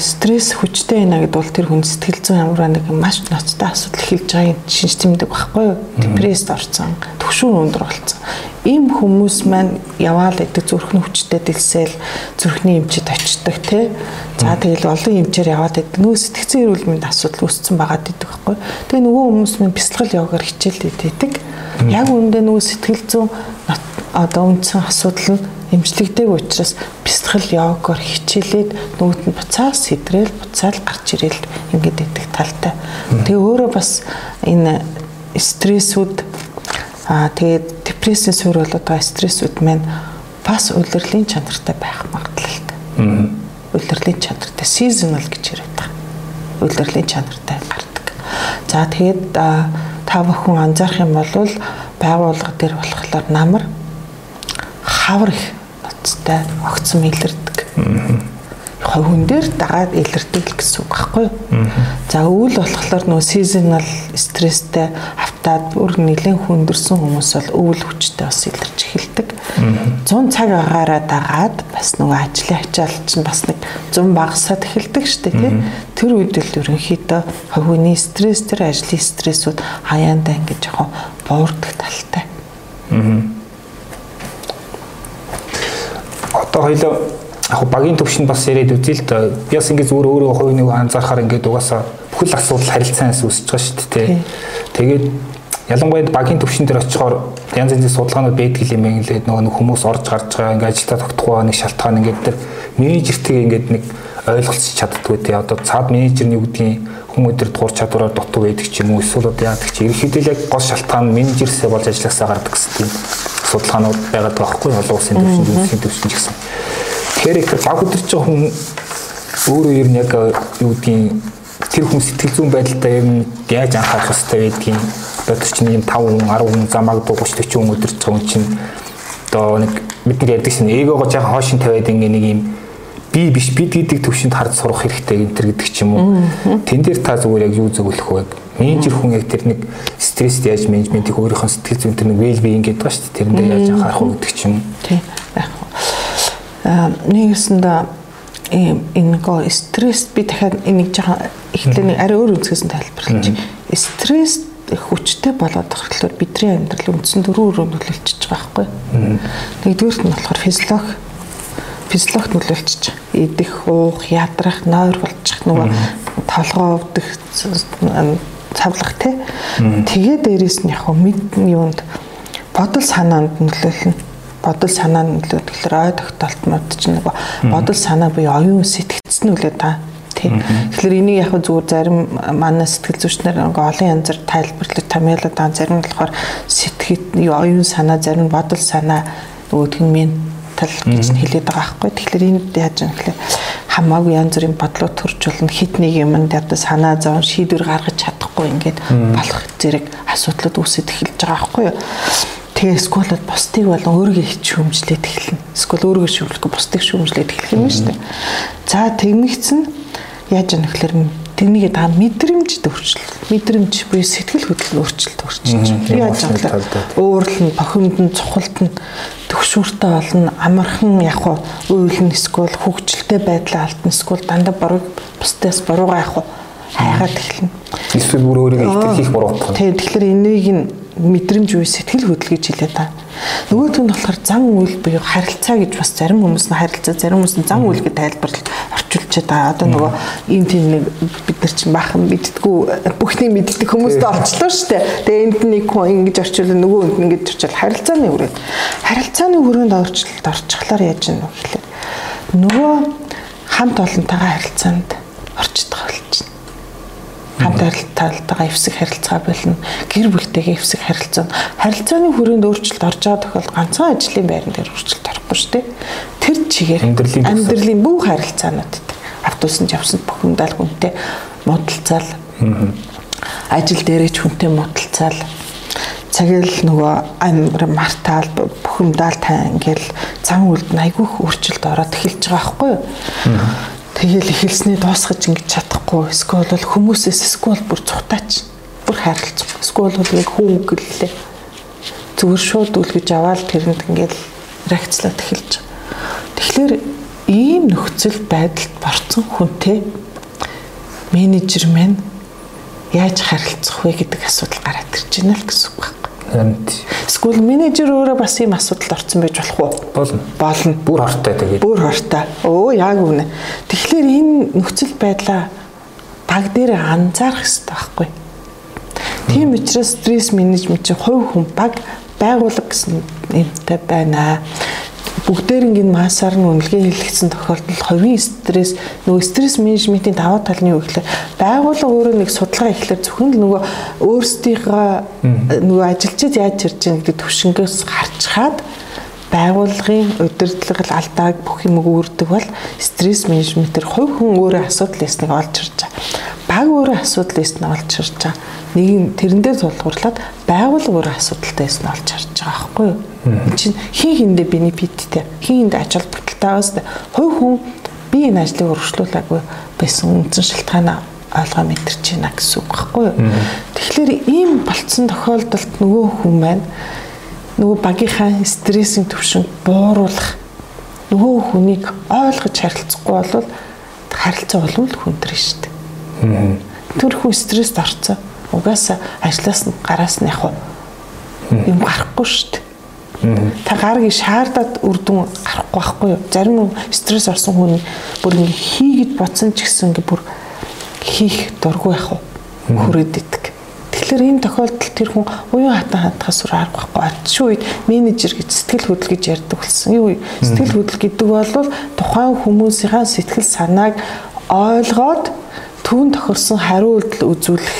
стресс хүчтэй байна гэдээ бол тэр хүн сэтгэл зүйн ямар нэг маш ноцтой асуудал эхэлж байгааг шинж тэмдэг байхгүй юу? Депресд орсон, төгшүүр өндөр болсон. Ийм хүмүүс маань яваал гэдэг зүрхний хүчтэй дэлсэл зүрхний эмчэд очдог тий. За тэгэл олон эмчээр яваад байдаг. Нөгөө сэтгцэн эрүүл мэнд асуудал үүссэн байгаад идэг байхгүй. Тэгээ нөгөө хүмүүс маань бясалгал яваагаар хичээлдээд байдаг. Яг үүндээ нөгөө сэтгэл зүйн одоо үндсэн асуудал нь эмчлэгдэг учраас бясалгал йогоор хичээлээд нөгөөт нь буцаа сэтрэл буцаал гарч ирээл ингээд идэх талтай. Тэгээ өөрөө бас энэ стрессүүд аа тэгээд депрессийн суурь болоод байгаа стрессүүд маань бас улирлын чанартай байх магадлалтай. Улирлын чанартай seasonal гэж яриад байгаа. Улирлын чанартай гардаг. За тэгээд та бүхэн анзаарах юм бол байгууллага дээр болохоор намар хавар их ноцтой огцом илэрдэг. Яг хүн дээр дагаад илэрдэг гэсэн үг байхгүй юу? За өвөл болохоор нөө seasonal стресстэй автаад бүр нэлээд хүндэрсэн хүмүүс бол өвөл хүчтэй бас илэрч эхэлдэг. 100 цаг агаараа дагаад бас нөгөө ажлын ачаал чинь бас нэг 100 багасаад эхэлдэг дээ тийм. Тэр үед л ерөнхийдөө хувийн стресс тэр ажлын стрессүүд хаяандаа ингэж яг буурдаг талтай. Аа одоо хоёлоо яг багийн төвшөнд бас яриад үзье л да. Би бас ингээд зүгээр өөрөө хувь нэг анзаархаар ингээд угаасаа бүхэл асуудал харилцаанаас үүсэж байгаа шүү дээ. Тэгээд ялангуяа багийн төвшин дээр очихоор янз янзын судалгаанууд байдаг юм байна лээд нөгөө хүмүүс орж гарч байгаа ингээд ажилдаа тогтохгүй нэг шалтгаан ингээд тэр менежертэйгээ ингээд нэг ойлголцож чаддгүй те одоо цаад менежер нь юу гэдгийг хүмүүс өдөр тур чадвараар дутуу байдаг ч юм уу эсвэл одоо яадаг чи ерөнхийдөө яг гол шалтгаан менежерсээ болж ажилласаа гардаг гэсэн судалгаанууд байгаад байгаа хгүй олон улсын төвшөнд үндэсний төвшөнд гэсэн. Тэгэхээр их баг өдөрч хүн өөрөө ер нь яг юу гэдгийг тэр хүн сэтгэл зүйн байдалтай ер нь яаж анхаарах хэрэгтэй байдгийг одоо чинь юм 5 хүн 10 хүн замаг 30 40 хүн өдөрч хүн чинь одоо нэг бид нар ярьдаг шин эгоогоо жаахан хоошин тавиад ингээ нэг юм би биш бид гэдэг төвшөнд хард сурах хэрэгтэй энэ гэдэг ч юм уу. Тэн дээр та зүгээр яг юу зөвлөх вэ? Менежер хүн яг тэр нэг стресст яаж менежментийг өөрийнхөө сэтгэл зүйн тэр нэг well being гэдэг ба шүү дээ. Тэрэндээ яаж анхаарах вэ гэдэг ч юм. Тийм. Яг. Аа нэгэсэндээ энэ гоо стресс би дахиад энийг жоохон эхлээ нэг арай өөр үзгээс нь тайлбарлаж. Стресс хүчтэй болоод тохиолдол бидний амьдрал үндсэн дөрвөн өрөө нөлөөлчихөж байгаа байхгүй. Нэгдүгээрт нь болохоор физиологи физиологт нөлөөлчих. Идэх, уух, ядрах, нойр болчих нөгөө толгоо өвдөх цавлах тий. Тэгээ дээрээс нь яг мэд юунд бодол санаанд нөлөөлнө. Бодол санаанд нөлөөд тэгэхээр ой тогтоолт мод чинь нөгөө бодол санаа буюу оюун сэтгцэн нөлөө та тий. Тэгэхээр энийг яг зүгээр зарим манай сэтгэл зүйчнэр олон янзаар тайлбарлаж томьёолоод байгаа зарим болохоор сэтгэт оюун санаа зарим бодол санаа нөгөөх нь тал гэж хэлээд байгаа байхгүй. Тэгэхээр энд яаж юм гэхээр хамаагүй янз бүрийн бодлоо төрж болно. Хит нэг юмд одоо санаа зовн шийдвэр гаргаж чадахгүй ингээд болох зэрэг асуудлууд үүсэж эхэлж байгаа байхгүй юу. Тэгээ сколод бусдыг болон өөрийгөө шүүмжлээд эхэлнэ. Скол өөрийгөө шүүмжлэхгүй бусдыг шүүмжлээд эхлэх юм шүү дээ. За тэгмэгцэн яаж юм гэхээр тэрнийг та мэдрэмж өөрчлөлт мэдрэмж буюу сэтгэл хөдлөл өөрчлөлт өөрчилж байна. Яаж бэ? Өөрлөн бохимд нь цухалт нь төгшүүртэй болно амархан яг уу уйлн эсвэл хөвгчлөлтэй байдлаа алтан эсвэл дандаа борог бусдаас буруугаа яг уу хайгаад эхэлнэ. Эсвэл бүр өөрийгөө итгэх буруу. Тийм тэгэхээр энийг нь мэдрэмж үе сэтгэл хөдлөл гэж хэлээ та. Нөгөөх нь болохоор зан үйл буюу харилцаа гэж бас зарим хүмүүс нь харилцаа, зарим хүмүүс нь зан үйл гэж тайлбарлаж орчуулчихэд байгаа. Одоо нөгөө ийм тийм нэг бид нар чинь бахан мэддгүү бүхний мэддэг хүмүүст орчлоо шүү дээ. Тэгээ энд нэг хүн ингэж орчуулсан, нөгөө хүнд ингэж орчуул харилцааны хүрээнд. Харилцааны хүрээнд орчлолт орчихлоор яаж юм бэ гэхээр нөгөө хамт олонтойгоо харилцаанд орчдөг болж байна хамт харилцаалтайгаа эвсэг харилцаа болно. Гэр бүлтэйгээ эвсэг харилцаа. Харилцааны хүрээнд өөрчлөлт орж байгаа тохиолдолд ганцхан ажлын байран дээр өөрчлөлт орохгүй шүү дээ. Тэр чигээр амьдралын бүх харилцаанууд автобусанд явсан бүх хүндэл хүнтэй модалцаал. Ажил дээрээ ч хүнтэй модалцаал. цагаал нөгөө амир мартаал бухимдаал тай ингээл зам үлд айгүйх өөрчлөлт ороод эхэлж байгаа байхгүй юу. Тэгэл эхэлснээ дуусгаж ингэж чадахгүй. Эсвэл бол хүмүүсээс эсвэл бүр цухтаач. Бүр харилцах. Эсвэл бол яг хүн үгэлээ. Зүгээр шууд үлгэж аваад тэрэнд ингээл реакцлаад эхэлж байгаа. Тэгэхээр ийм нөхцөл байдалд борцсон хүнтэй менежер маань яаж харилцах вэ гэдэг асуудал гараад ирж байна л гэсэн үг байна. Харин Эсвэл менежер өөрөө бас ийм асуудалд орсон байж болох уу? болно. Болно. Бүр хортой тэгээд. Бүр хортой. Өө яг үнэ. Тэгэхээр энэ нөхцөл байдлаа баг дээр анзаарах хэрэгтэй байхгүй. Тийм учраас стресс менежмент чинь хувь хүн баг байгууллага гэсэн нэртэй байна. Бүгдээрингийн массаар нь үнэлгээ хийлгэсэн тохиолдолд хувийн стресс нөгөө стресс менежментийн даваа тал нь юу гэхээр байгууллага өөрөө нэг судалгаа ихлээр зөвхөн л нөгөө өөрсдийнхөө нөгөө ажилчид яаж ирж байгаа гэдэг төвшнгөөс гарч хаад байгууллагын удирдлага алдааг бүх юм үүрдэг бол стресс менежментээр хувь хүн өөрөө асуудал ясныг олж харж байгаа. Баг өөрөө асуудал ясныг олж харж байгаа. Нэг нь тэрэн дээр тулгуурлаад байгууллага өөрөө асуудалтай ясныг олж харж байгаа байхгүй юу? Энэ чинь хин хиндэ бенефиттэй, хин хиндэ ач холбогдолтойгоос хувь хүн би энэ ажлыг өргөжлүүлээгүй байсан үндсэн шалтгаанаа ойлгоо мэдэрч байна гэсэн үг байхгүй юу? Тэгэхээр ийм болцсон тохиолдолд нөгөө хүн маань нөгөө багийнхаа стрессийн түвшин бууруулах нөгөө хүнийг ойлгож харилцахгүй бол харилцаа улам л хүндрэн шүү дээ. Тэр хүн стресст орцоо. Угаасаа ажлаас нь гараас нь яг юм гарахгүй шүү дээ. Та гаргийн шаардаад үрдүн гарахгүй байхгүй юу? Зарим стресс орсон хүн бүр ингэ хийгээд бодсон ч гэсэн ингэ бүр хийх дургүй яг хүрээд идэг. Тэгэхээр ийм тохиолдолд тэр хүн уян хатан хандхаас өөр арга байхгүй. Арчи үед менежер гэж сэтгэл хөдлөл гэж ярьдаг болсон. Юу сэтгэл хөдлөл гэдэг бол тухайн хүмүүсийн сэтгэл санааг ойлгоод түүн тохирсон хариу үйлдэл үзүүлэх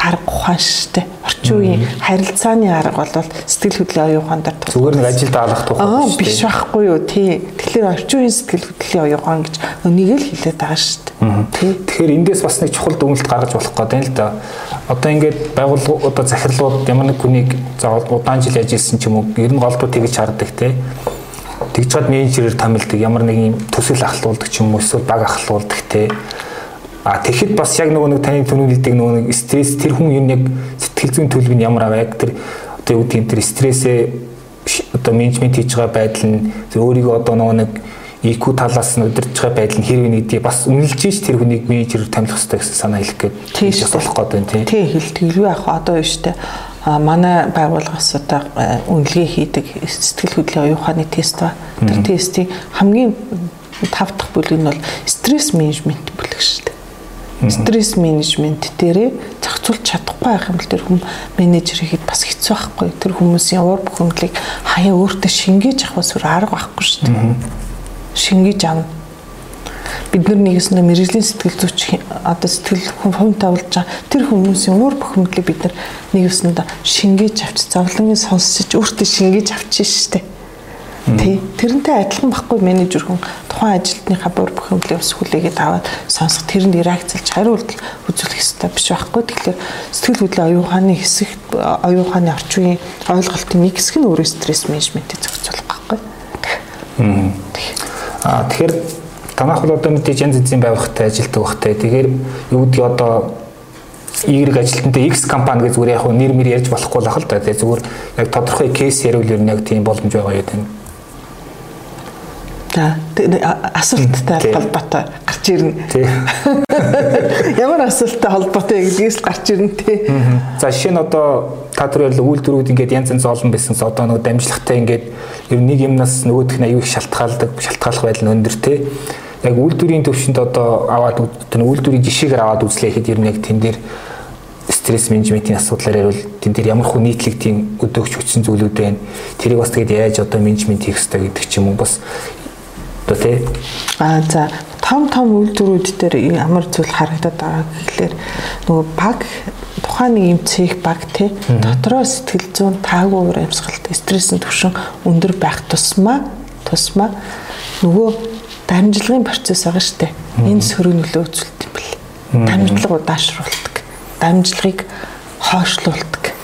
арга ухаан штэ. Орчин үеийн харилцааны арга бол сэтгэл хөдлөлийн оюун ухаан дээр зүгээр нэг ажилд алах тухай биш байхгүй юу тий. Тэгэхээр орчин үеийн сэтгэл хөдлөлийн оюун ухаан гэж өнийг л хэлээд байгаа штэ. Тий. Тэгэхээр эндээс бас нэг чухал дүгнэлт гаргаж болох гэдэг л да. Одоо ингээд байгууллага одоо захирлууд ямар нэг хүнийг за удаан жил ажилласан ч юм уу ер нь голдуу тэгж харддаг тий. Тэгж чад менежерээр томилдог ямар нэг юм төсөл ахлуулдаг ч юм уу эсвэл баг ахлуулдаг тий А тэгэхэд бас яг нөгөө нэг таны төлөвлөлтийг нөгөө нэг стресс тэр хүн юм яг сэтгэл зүйн төлөв нь ямар аваа яг тэр одоо юу гэдэг тэр стрессээ одоо менежмент хийж байгаа байдал нь өөрийгөө одоо нөгөө нэг IQ талаас нь удирдах байдал нь хэрэг нэгдий бас үнэлж ш тэр хүнийг менежерээр томилох хэрэгтэй гэсэн санаа хэлэх гээд тийш болох гээд байна тий. Тий хэлтгэлгүй яг одоо юу штэ? А манай байгууллагаас одоо үнэлгээ хийдэг сэтгэл хөдлөлийн оюуханы тест ба. Тэр тестийн хамгийн тав дахь бүлэг нь бол стресс менежмент бүлэг штэ. Стресс менежмент дээрээ зохицуулж чадахгүй байх юм бол тэр хүм менежер хийхэд бас хэцүү байхгүй. Тэр хүмүүсийн уур бүхэмдлийг хаяа өөртөө шингээж авахс өөр арга байхгүй шүү дээ. Шингээж авна. Бид нар нэгэснээр мэрэгжлийн сэтгэл зүйч одоо сэтгэл хүн хувьтай болж байгаа тэр хүмүүсийн уур бүхэмдлийг бид нар нэгэсэнд шингээж авч зовлонгийн сонсч өөртөө шингээж авчих дээ Тий. Тэрнтэй адилхан байхгүй менежер хүн тухайн ажилтныхаа бүр хэмжээ ус хүлээгээд аваад сонсох тэрэнд реакцлж хариу үйлдэл үзүүлэх хэрэгтэй биш байхгүй. Тэгэхээр сэтгэл хөдлөлийн оюун ухааны хэсэг оюун ухааны орчин үеийн ойлголтын нэг хэсэг нь өөрөө стресс менежментийг зохицуулах байхгүй. Аа тэгэхээр танах бол одоо мэдээж янз янзын байгууллагатай ажилтдаг багтай. Тэгэхээр юу гэдгийг одоо Y ажилтнтай X компани гэж зүгээр яг нэр мэр ярьж болохгүй л ах л да. Тэгээ зүгээр яг тодорхой кейс ярил ер нь яг тийм боломж байгаа тийм. За асуулттай холбоотой гарч ирнэ. Ямар асуулттай холбоотой гэдгээс гарч ирнэ тий. За жишээ нь одоо та тэр ярил үйлдвэрүүд ингээд янз янз олон байсанс одоо нөгөө дамжлагтай ингээд ер нэг юмнаас нөгөөх нь аюу их шалтгаалдаг шалтгааллах байдал нь өндөр тий. Яг үйлдвэрийн төвшөнд одоо аваад тэр үйлдвэрийн жишээгээр аваад үзлээ гэхэд ер нь яг тэн дээр стресс менежментийн асуудлаар ярил тэн дээр ямар хүн нийтлэгтийн өдөөгч хүчин зүйлүүд байна. Тэрийг бас тэгээд яаж одоо менежмент хийх хэрэгтэй гэдэг ч юм уу бас одоо тий. Аа за том том үйлдвэрүүд дээр ямар зүйл харагдаад байгаа гэхэлэр нөгөө баг тухайн нэг юм цэх баг тий. Дотроо сэтгэл зүйн таагүй уур амьсгалт стрессийн түвшин өндөр байх тусмаа тусмаа нөгөө дамжлагын процесс байгаа штэ энэ сөрөг нөлөө үзүүлдэг юм бэл. Дамжлага удаашруулдаг дамжлагыг хойшлуулдаг.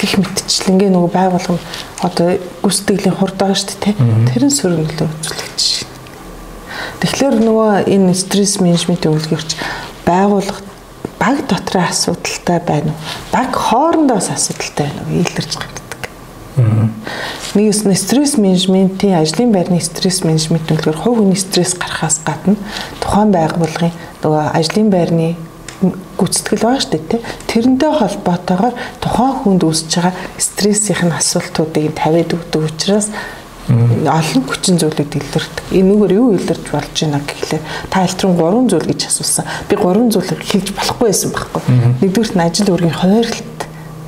Гих мэтчлэнгээ нөгөө байгуулгын одоо гүйцэтгэлийн хурд байгаа шүү дээ. Тэрэн сөрөглөө үзүүлэгч шин. Тэгэхээр нөгөө энэ стресс менежментийн үйлдвэрч байгууллага баг дотроо асуудалтай байна уу? Баг хоорондоо бас асуудалтай байна уу? Илэрч гардаг. Нэг нь стресс менежментийн ажлын байрны стресс менежмент төлөвлөр хувь хүний стресс гарахаас гадна тухайн байгууллагын нөгөө ажлын байрны гүйцэтгэл байгаа шүү дээ тэрнтэй холбоотойгоор тухайн хүнд үүсэж байгаа стрессийн асуултуудыг тавиад өгдөг учраас олон хүчин зүйлүүд илэрдэг. Энэгээр юу илэрч болж байна гэхлээр та альтрын 3 зүйл гэж асуусан. Би 3 зүйлийг хэлж болохгүй байсан байхгүй. Нэгдүгürt нь ажил үргийн хойролт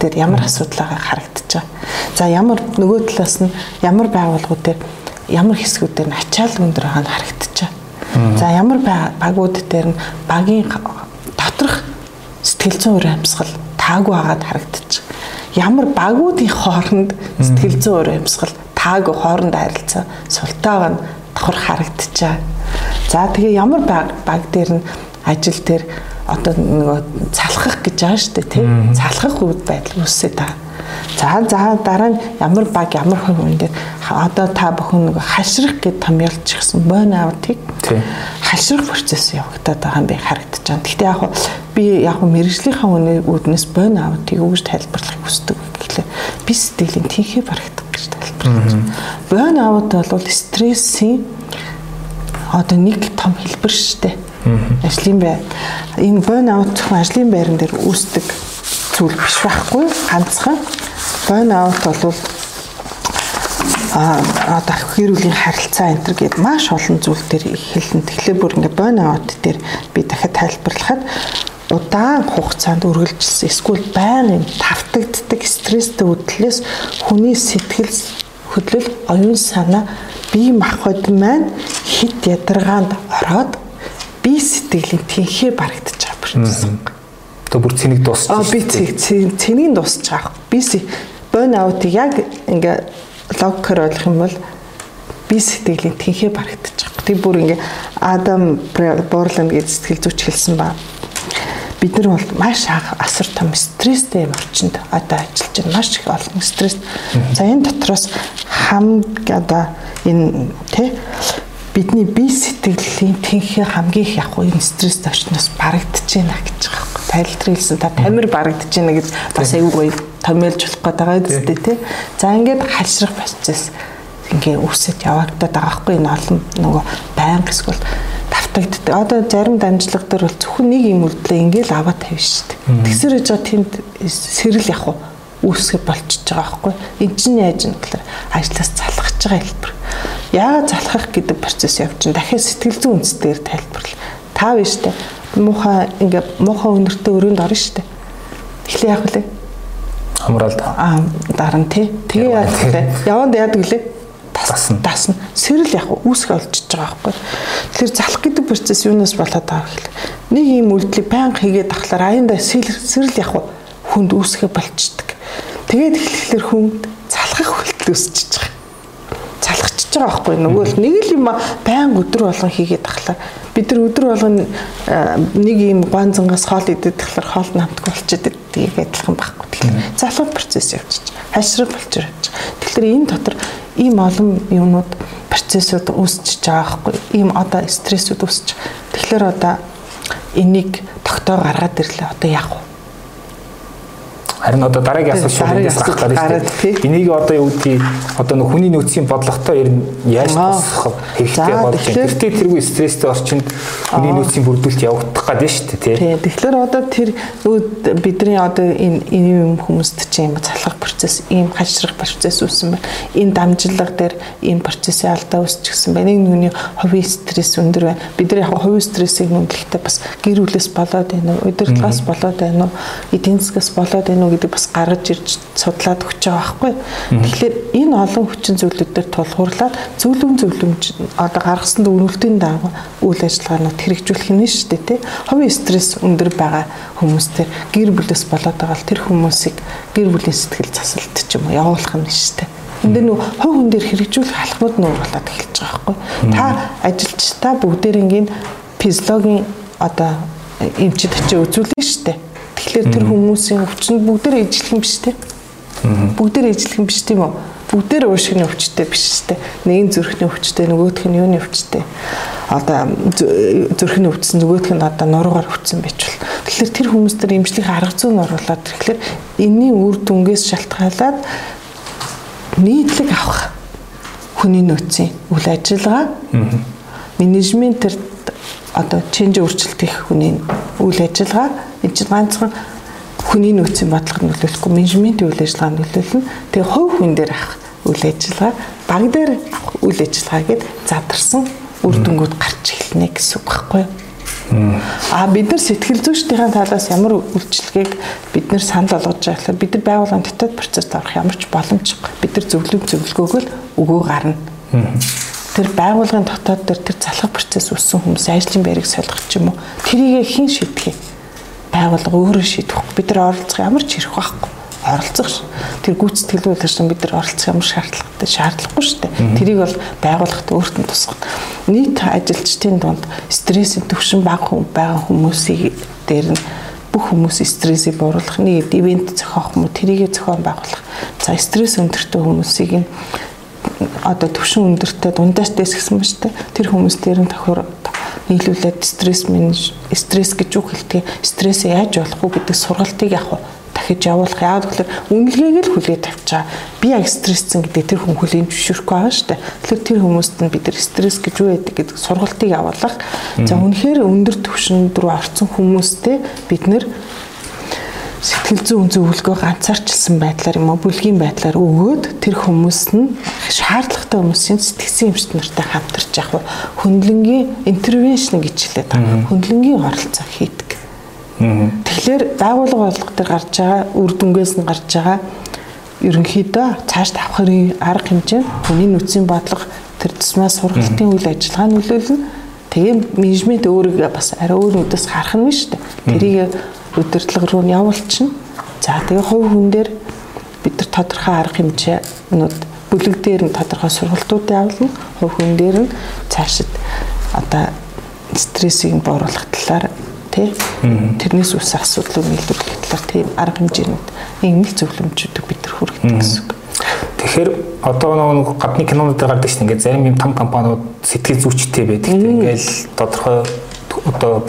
дээр ямар асуудал байгаа харагдаж байгаа. За ямар нөгөө талаас нь ямар байгууллагууд дээр ямар хэсгүүд дээр ачаал өндөр байгаа нь харагдаж байгаа. За ямар багууд дээр нь багийн доторх сэтгэл зүйн өр амьсгал таагүй байгаад байна. Ямар багуудын хооронд сэтгэл зүйн өр амьсгал таагүй хооронд харилцаа султайгаа нь давхар харагдаж байна. За тэгээ ямар баг баг дээр нь ажил дээр одоо нөгөө цалхах гэж байгаа шүү дээ тий. Цалхах үед байдал үүсээд байгаа. За за дараа нь ямар баг ямар хувь дээр одоо та бүхэн нөгөө хашрах гэд томьёолж гисэн бон аутыг хашрах процесс явагдаад байгаа юм би харагдаж байна. Гэхдээ яг би яг мэрэгжлийнхаа үүднээс бон аутыг өгж тайлбарлахыг хүсдэг гэхлээр би сэтгэлийн тэнхээ барагдах гэж тайлбарлаж байна. Бон аут бол стрессийн одоо нэг том хэлбэр шүү дээ. Ажлын байр энэ burn out ажлын байран дээр үүсдэг зүйл биш байхгүй ганцхан burn out бол а одоо гэр бүлийн харилцаа энэ төр гээд маш олон зүйл дээр хэлнэ. Тэгэхээр бүр ингээ burn out дээр би дахиад тайлбарлахад удаан хугацаанд үргэлжилсэн эсвэл байнгын тавтагддаг стресстэй хөдлөлөөс хүний сэтгэл хөдлөл оюун санаа бие махбод маань хит ядаргаанд ороод би сэтгэлийн тэнхээ байгаа процесс. Тэгээ бүр цэнийг дуусч. Аа би цэнийг дуусч байгаа. Би burn out яг ингээ логикоор ойлгох юм бол би сэтгэлийн тэнхээ байгаа. Тэг бүр ингээ Адам Борланд гэж сэтгэл зүйч хэлсэн ба бид нар бол маш асар том стресстэй орчинд одоо ажиллаж байна. Маш их олон стресс. За энэ дотроос хам одоо энэ тий бидний бие сэтгэлийн тэнхээ хамгийн их яг энэ стресс орчноос барагдаж байна гэж байгаа юм. Тайлбар хэлсэн та тамир барагдаж байна гэж бас аюу гоё томьёолж болох гэдэг байгаа үстэй тий. За ингээд хальшрах процесс ингээ үсэт явагдаад байгаа хгүй энэ олон нөгөө байнга эсвэл давтагддаг. Одоо зарим дамжлага дээр бол зөвхөн нэг юм үлдлээ ингээл аваад тавьж штт. Тэгсэр гэж байгаа тэнд сэрэл яг үүсгэж болчихж байгаа хгүй. Энд чинь яаж юм гэхээр ажлаас залхаж байгаа хэлбэр яагаад залхах гэдэг процесс явж чинь дахиад сэтгэл зүйн үндэстээр тайлбарлал. Та биш үү? Муухай ингээ муухай өнөртөө өрөөнд орно шүү дээ. Эхлээ яах вэ? Хамрал аа дарна тий. Тэгээ яах вэ? Яванд яадаг лээ? Тасна. Тасна. Сэрэл яг үүсгэж олжиж байгаа байхгүй. Тэгэхээр залах гэдэг процесс юунаас болоод байгаа гэхэл нэг юм үйлдэлийг байнга хийгээд тахлаар аяндаа сэрэл яг хүнд үүсгэж болчдөг. Тэгээд эхлэхлээр хүнд залхах үйлдэл үүсчихэж байгаа болчихж байгаа байхгүй нөгөө л нэг л юм байн өдөр болгон хийгээд тахлаа бид нар өдөр болгон нэг юм ганцангаас хоол идэх тахлаар хоол намтг болчиход тийг адилхан байхгүй тэгэхээр залуу процесс явчих. Хайшрал болж байгаа тэгэхээр энэ дотор ийм олон юмнууд процессууд үүсчихэж байгаа байхгүй. Ийм одоо стрессүүд үүсч тэгэхээр одоо энийг тогтоо гаргаад ирлээ. Одоо яах вэ Харин одоо дараагийн асуулт эндээс гарах шүү дээ. Энийг одоо юу гэдгийг одоо нөх хүний нөөцийн бодлоготой ер нь яаж босгох хэрэгтэй болж байна. Тэртээ тэргүй стресстэй орчинд хүний нөөцийн бүрдүүлэлт явагдах гэдэг шүү дээ, тий. Тэгэхээр одоо тэр бидний одоо энэ энэ юм хүмүүст чинь юм залхах процесс, ийм хашрах процесс үүссэн байна. Энэ дамжлага дээр ийм процессын алдаа үүсчихсэн байна. Нэг нүний хувийн стресс өндөр байна. Бид нар яг хувийн стрессийг нэмэлтээ бас гэр бүлээс болоод байна уу, удирдлагаас болоод байна уу, эдийн засгаас болоод байна уу гэдэг бас гаргаж ирж судлаад өгч байгаа байхгүй. Тэгэхээр энэ олон хүчин зүйлүүдээр тулгуурлаад зөвлөм зөвлөмж одоо гаргасан өрнөлтийн дагуу үйл ажиллагаанууд хэрэгжүүлэх нь шүү дээ тий. Хувийн стресс өндөр байгаа хүмүүстээр гэр бүлээс болоод байгаа л тэр хүмүүсийг гэр бүлийн сэтгэл засалт ч юм уу явуулах нь шүү дээ. Энд дээр нөгөө хувь хүн дээр хэрэгжүүлэх алхмууд нуур болоод эхэлж байгаа байхгүй. Та ажилчдаа бүгдээрийн физиологийн одоо эмчид очиж үзүүлнэ Тэгэхээр тэр хүмүүсийн өвчнөд бүгдээр ижлэх юм биш үү? Бүгдээр ижлэх юм биш тийм үү? Бүгдээр уушгины өвчтэй биш дээ. Нэг зүрхний өвчтэй, нөгөөх нь юуны өвчтэй. Одоо зүрхний өвчсөн нөгөөх нь одоо нуруугаар өвчсөн байж бол. Тэгэхээр тэр хүмүүс тэр имжлэх арга зүйн оруулаад тэгэхээр энэний үр дүнгээс шалтгаалаад нийтлэг авах хүний нөөцийн үйл ажиллагаа менежмент төр одоо ченж өөрчлөлт их хүний үйл ажиллагаа энэ чинь ганцхан хүний нөөцийн бодлогод нөлөөлөхгүй менежментийн үйл ажиллагаанд нөлөөлнө. Тэгээ хувь хүн дээр авах үйл ажиллагаа, баг дээр үйл ажиллагаа гэд задарсан үр дүнгууд гарч эхэлнэ гэсэн үг байхгүй юу? А бид нар сэтгэл зүйчдийн талаас ямар үйлчлэгийг бид нар санал болгож байгаа гэхээр бид нар байгууллагын дотоод процесс авах ямар ч боломжгүй. Бид нар зөвлөм зөвлөгөөгөө л өгөө гарна. Тэр байгууллагын дотоод дээр тэр залхах процесс үссэн хүмүүс ажлын байрыг солих ч юм уу тэрийг хэн шийдэх юм? байгууллага өөрөө шийдвэх. Бид нар оролцох ямар ч хэрэг байхгүй. Оролцох. Тэр гүйцэтгэлгүй л бид нар оролцох ямар шаардлагатай шаардлагагүй шүү дээ. Тэрийг бол байгууллагт өөрт нь тусгах. Нийт ажилчдын дунд стрессийн төвшин бага байгаа хүмүүсийг дээр нь бүх хүмүүс стрессийг бууруулах нэг ивент зохиох юм уу тэрийгэ зохион байгуулах. За стресс өндөртэй хүмүүсийг одоо төвшин өндөртэй дундаас дэс гэсэн ба штэ тэр хүмүүс дээр нь тохиор нийлүүлээд стресс менеж стресс гэж үг хэлдэг. Стрессээ яаж болохгүй гэдэг сургалтыг яг дахиж явуулах. Яг тэгэхээр үнэлгээг л хүлээж тавьчаа. Би яг стрессцэн гэдэг тэр хүн хүлээн зөвшөөрөхгүй байгаа дээ. Тэгэхээр тэр хүмүүст нь бид нар стресс гэж юу байдаг гэдэг сургалтыг явуулах. За үнэхээр өндөр түвшинд рүү орсон хүмүүстэй бид нар сэтгэл зүйн зөвлөгөө ганцаарчилсан байдлаар юм уу бүлгийн байдлаар өгөөд тэр хүмүүс нь шаардлагатай хүмүүсийн сэтгцэн эмчт нартай хамтарч яг хөндлөнгийн интервеншн гэж хэлээд байгаа. Хөндлөнгийн оролцоо хийдэг. Тэгэхээр байгууллага болгох дээр гарч байгаа үр дүнгээс нь гарч байгаа ерөнхийдөө цааш давхрын арга хэмжээ хүний нөөцийн бодлого тэр тусмаа сургалтын үйл ажиллагаа нөлөөлнө. Тэгээ менежмент өөрийгөө бас арай өөр нүдээс харах нь шүү дээ. Тэрийг удирдлага руу нь явуулчихна. За тэгээ хувь хүн дээр бид нар тодорхой арга хэмжээнүүд бүлэг дээр нь тодорхой сургалтууд явуулна. Хувь хүн дээр нь цаашид одоо стрессийг бууруулах талаар тий тэрнээс үүсэх асуудлыг нийлүүлэх талаар тийм арга хэмжээнүүд нийгмийн зөвлөмжүүдийг бид нар хүргэдэг гэсэн үг. Тэгэхээр одоо нэг гадны кинонууд гардаг дээ. Ингээд зарим юм том компаниуд сэтгэл зүйчтэй байдаг. Ингээл тодорхой одоо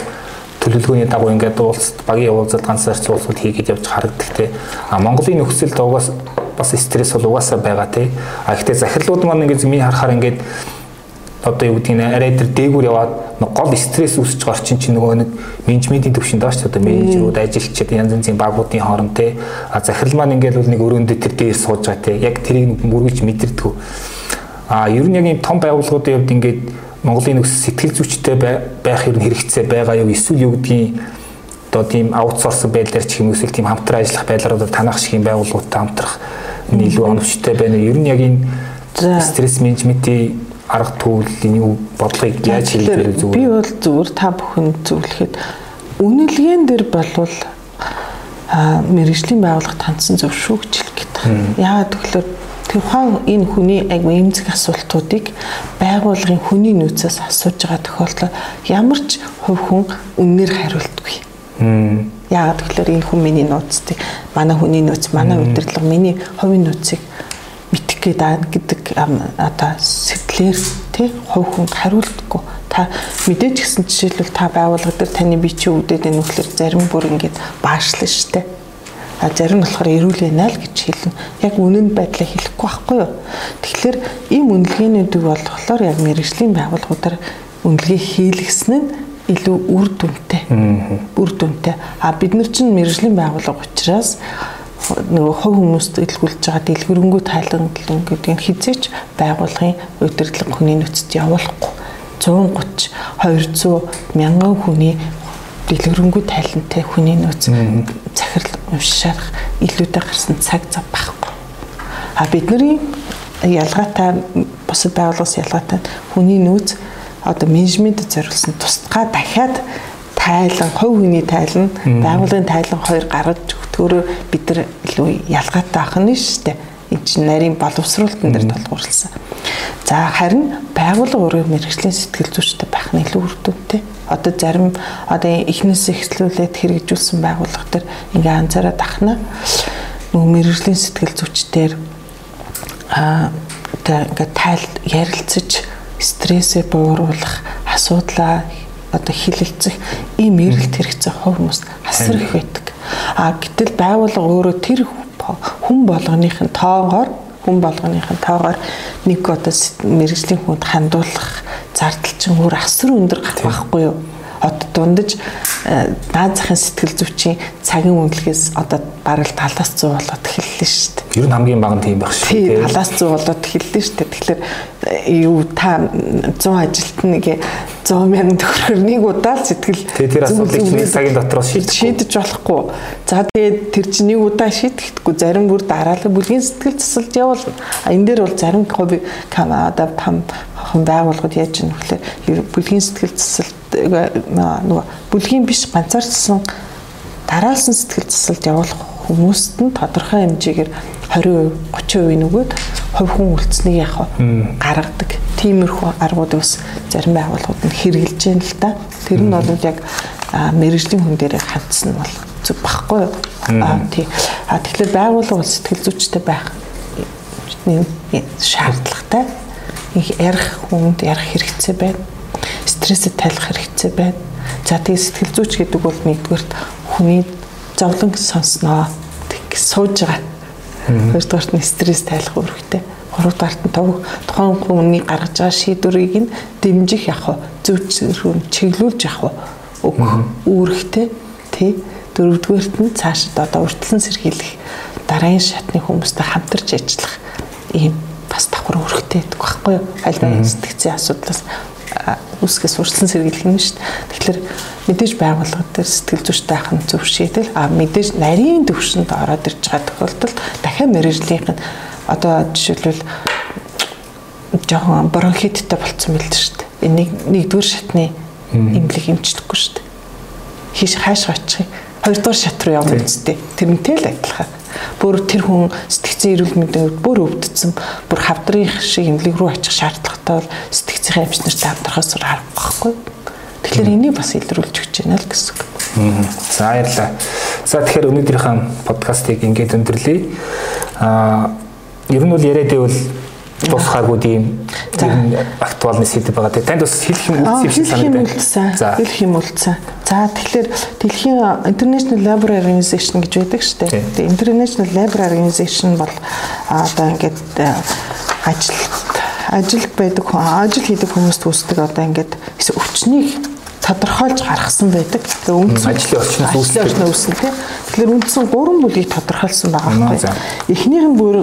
төлөвлөгөөний дагуу ингээд уулз багийн уулзалт ганцаарч уулзалт хийгээд явж харагддаг те. А Монголын нөхцөлд угаас бас стресс бол угаасаа байгаа те. А гэхдээ захирлууд маань ингээд миний харахаар ингээд одоо юу гэдгийг арай тэр дээгүүр яваад гол стресс үүсэж байгаа орчин чинь нөгөө нэг менежментийн төвшөнд доош одоо менежерүүд ажилчид янз янзын багуудын хооронд те. А захирал маань ингээд бол нэг өрөөндөө тэр дээр сууж байгаа те. Яг тэрийг мөргөж мэдэрдэг. А ер нь яг энэ том байгууллагуудын хувьд ингээд Монголын нөхс сэтгэл зүйчтэй байх ер нь хэрэгцээ байгаа юу? Эсвэл юу гэдгийг одоо тийм аутсорс байдлаар ч юм уу эсвэл тийм хамтран ажиллах байдлаар одоо танах шиг юм байгууллагуудтай хамтрах илүү оновчтой байна. Ер нь яг энэ стресс менежментийн арга төлөвийн юу бодлогыг яаж хийлгэх зүгээр. Би бол зүгээр та бүхэн зөвлөхэд үнэлгээнд дэр болвол мэрэгжлийн байгууллага тандсан зөв шүү гэж хэлэх гээд. Яагаад гэвэл тухайн энэ хүний айгу эмзэг асуултуудыг байгууллагын хүний нөөцөөс асууж байгаа тохиолдолд ямар ч хувь хүн үннээр хариулдаггүй. Яагаад гэвэл энэ хүн миний нууцтай манай хүний нөөц манай удирдлага миний хувийн нөөцийг мэдэх гээд гэдэг одоо сэтгэлээр тий хувь хүн хариулдаггүй та мэдээж гисэн жишээлбэл та байгууллага дээр таны бие чи өвдөд энэ нөхлөр зарим бүр ингээд баашлаа штэ а зарим болохоор эрүүл байна л гэж хэлнэ. Яг үнэн байдлаа хэлэхгүй байхгүй юу? Тэгэхээр ийм үнэлгээнүүдийг болохоор яг мэрэгжлийн байгууллагуудаар үнэлгээ хийлгэсэн нь илүү үр дүнтэй. Үр дүнтэй. А бид нар чинь мэрэгжлийн байгууллага учраас нөгөө хувь хүмүүст илгүүлж байгаа дэлгэрэнгүй тайлбарлан гэдэг нь хизээч байгууллагын удирдлага хүний нөөцөд явуулахгүй. 130 200 мянган хүний дэлгэрэнгүй тайлантай хүний нөөц захирал унших илүүтэй гарсан цаг зав байхгүй. А бидний ялгаатай бусад байгууллагаас ялгаатай хүний нөөц одоо менежментэд зориулсан тусдгаа дахиад тайлан, хувь хүний тайлан, байгууллагын тайлан хоёр гаргаж өгтөөрөө бид нар илүү ялгаатай ах нь шүү дээ. Энд чинь нарийн боловсруулалтын дээр толгуурласан. За харин байгууллага өөрөө мэрэгжлийн сэтгэл зүйчтэй байх нь илүү үр дүнтэй одоо зарим одоо эхнээс эхлүүлээд хэрэгжүүлсэн байгууллага төр ингээ анзаараад ахна нөгөө мэрэгжлийн сэтгэл зүйчдэр аа одоо ингээд тайл ярилцаж стрессээ бууруулах асуудлаа одоо хилэлцэх ийм эрэлт хэрэгцээ хүмүүс асар их байдаг. А гэтэл байгууллага өөрөө тэр хүн болгоных нь тоогоор хүн болгоных нь тоогоор нэг одоо мэрэгжлийн хүнд хандуулах зардал чинь өөр асар өндөр гарах байхгүй юу? Одоо дундаж наад захын сэтгэл зүйчийн цагийн үнэлгээс одоо бараг талаас 100 болоод эхэллээ шүү дээ. Ер нь хамгийн бага нь тийм байх шүү дээ. Талаас 100 болоод эхэллээ шүү дээ. Тэгэхээр юу та 100 ажилт нэг 100 мянган төгрөгөөр нэг удаа л сэтгэл тэр асуудлыг нэг цагийн дотроос шийдэж болохгүй. За тэгээд тэр чинь нэг удаа шийдэхгүй зарим бүр дараалал бүлгийн сэтгэл засалд явуулна. Энэ дээр бол зарим кама одоо пам хон байгууллагууд яаж юм гэхээр бүлгийн сэтгэл засалд нөгөө бүлгийн биш ганцаарчсан дараалсан сэтгэл засалд явуулах хүмүүст нь тодорхой хэмжээгээр 20% 30% нөгөөд хувь хүн үлдсэнийг яг гаргадаг. Тиймэрхүү аргууд бас зарим байгууллагууд нь хэрэгжилж байна л да. Тэр нь бол яг мэрэгжлийн хүн дээрээ хандсан нь бол зүг багхгүй юу? Тий. А тэгэхээр байгууллага бол сэтгэл зүйчтэй байх шаардлагатай. Их ярих хүнд ярих хэрэгцээ байна стрессэд тайлах хэрэгцээ байна. За тэгээ сэтгэл зүйч гэдэг бол нэгдүгээрт хүний зовлон сонсноо тэг сууж байгаа. Хоёрдугаарт нь стресс тайлах үүрэгтэй. Гуравдугаарт нь тухайн хүний гаргаж байгаа шийдвэрийг нь дэмжих яг зүйчрүүн чиглүүлж яг үүрэгтэй тий. Дөрөвдүгээрт нь цаашид одоо уртлан сэргийлэх дараагийн шатны хүмүүстэй хамтарч ажиллах ийм бас давхар үүрэгтэй гэдэг багхгүй юу? Аль нэгэн сэтгцийн асуудлаас үүсгээс урьдчилан сэргийлэх юм шүү дээ. Тэгэхээр мэдээж байгууллага дээр сэтгэл зүйчтэй ахын зөв шийдэл а мэдээж нарийн төвшөнд ороод ирж байгаа тохиолдолд дахиад мэрэгжлийнх нь одоо жишээлбэл жоохон бронхиттай болцсон мэл шүү дээ. Энийг нэгдүгээр шатны имлэг эмчдэггүй шүү дээ. Хийш хааш очих. Хоёрдугаар шат руу явна үстэй. Тэрнтэй л адилхан бүр тэр хүн сэтгцэн эрүүл мэндийн бүр өвдсөн бүр хавдрын шиг эмнэлэг рүү очих шаардлагатай бол сэтгцийн эмч нарт хамтрахаас харах байхгүй. Тэгэхээр энийг бас илрүүлж өгч байна л гэсэн үг. За баярлалаа. За тэгэхээр өнөөдрийнхээ подкастыг ингээд өндөрлөе. Аа ер нь бол яриад байвал тусгаагүй тийм актуалны сэдв байгаа. Танд бас хэлэх юм үлдсэн санагдав. За хэлэх юм үлдсэн. За тэгэхээр дэлхийн International Library Organization гэж байдаг шүү дээ. Тэгээ International Library Organization бол одоо ингээд ажилд ажилд байдаг хүн ажил хийдэг хүмүүст үүсдэг одоо ингээд өвчнийг тодорхойлж гаргасан байдаг. Тэгээ үндсэн ажлын орчноос үүсдэг. Ажлын үүсэл тийм. Тэгэхээр үндсэн гурван бүлгийг тодорхойлсон байгаа байхгүй. Эхнийх нь бүр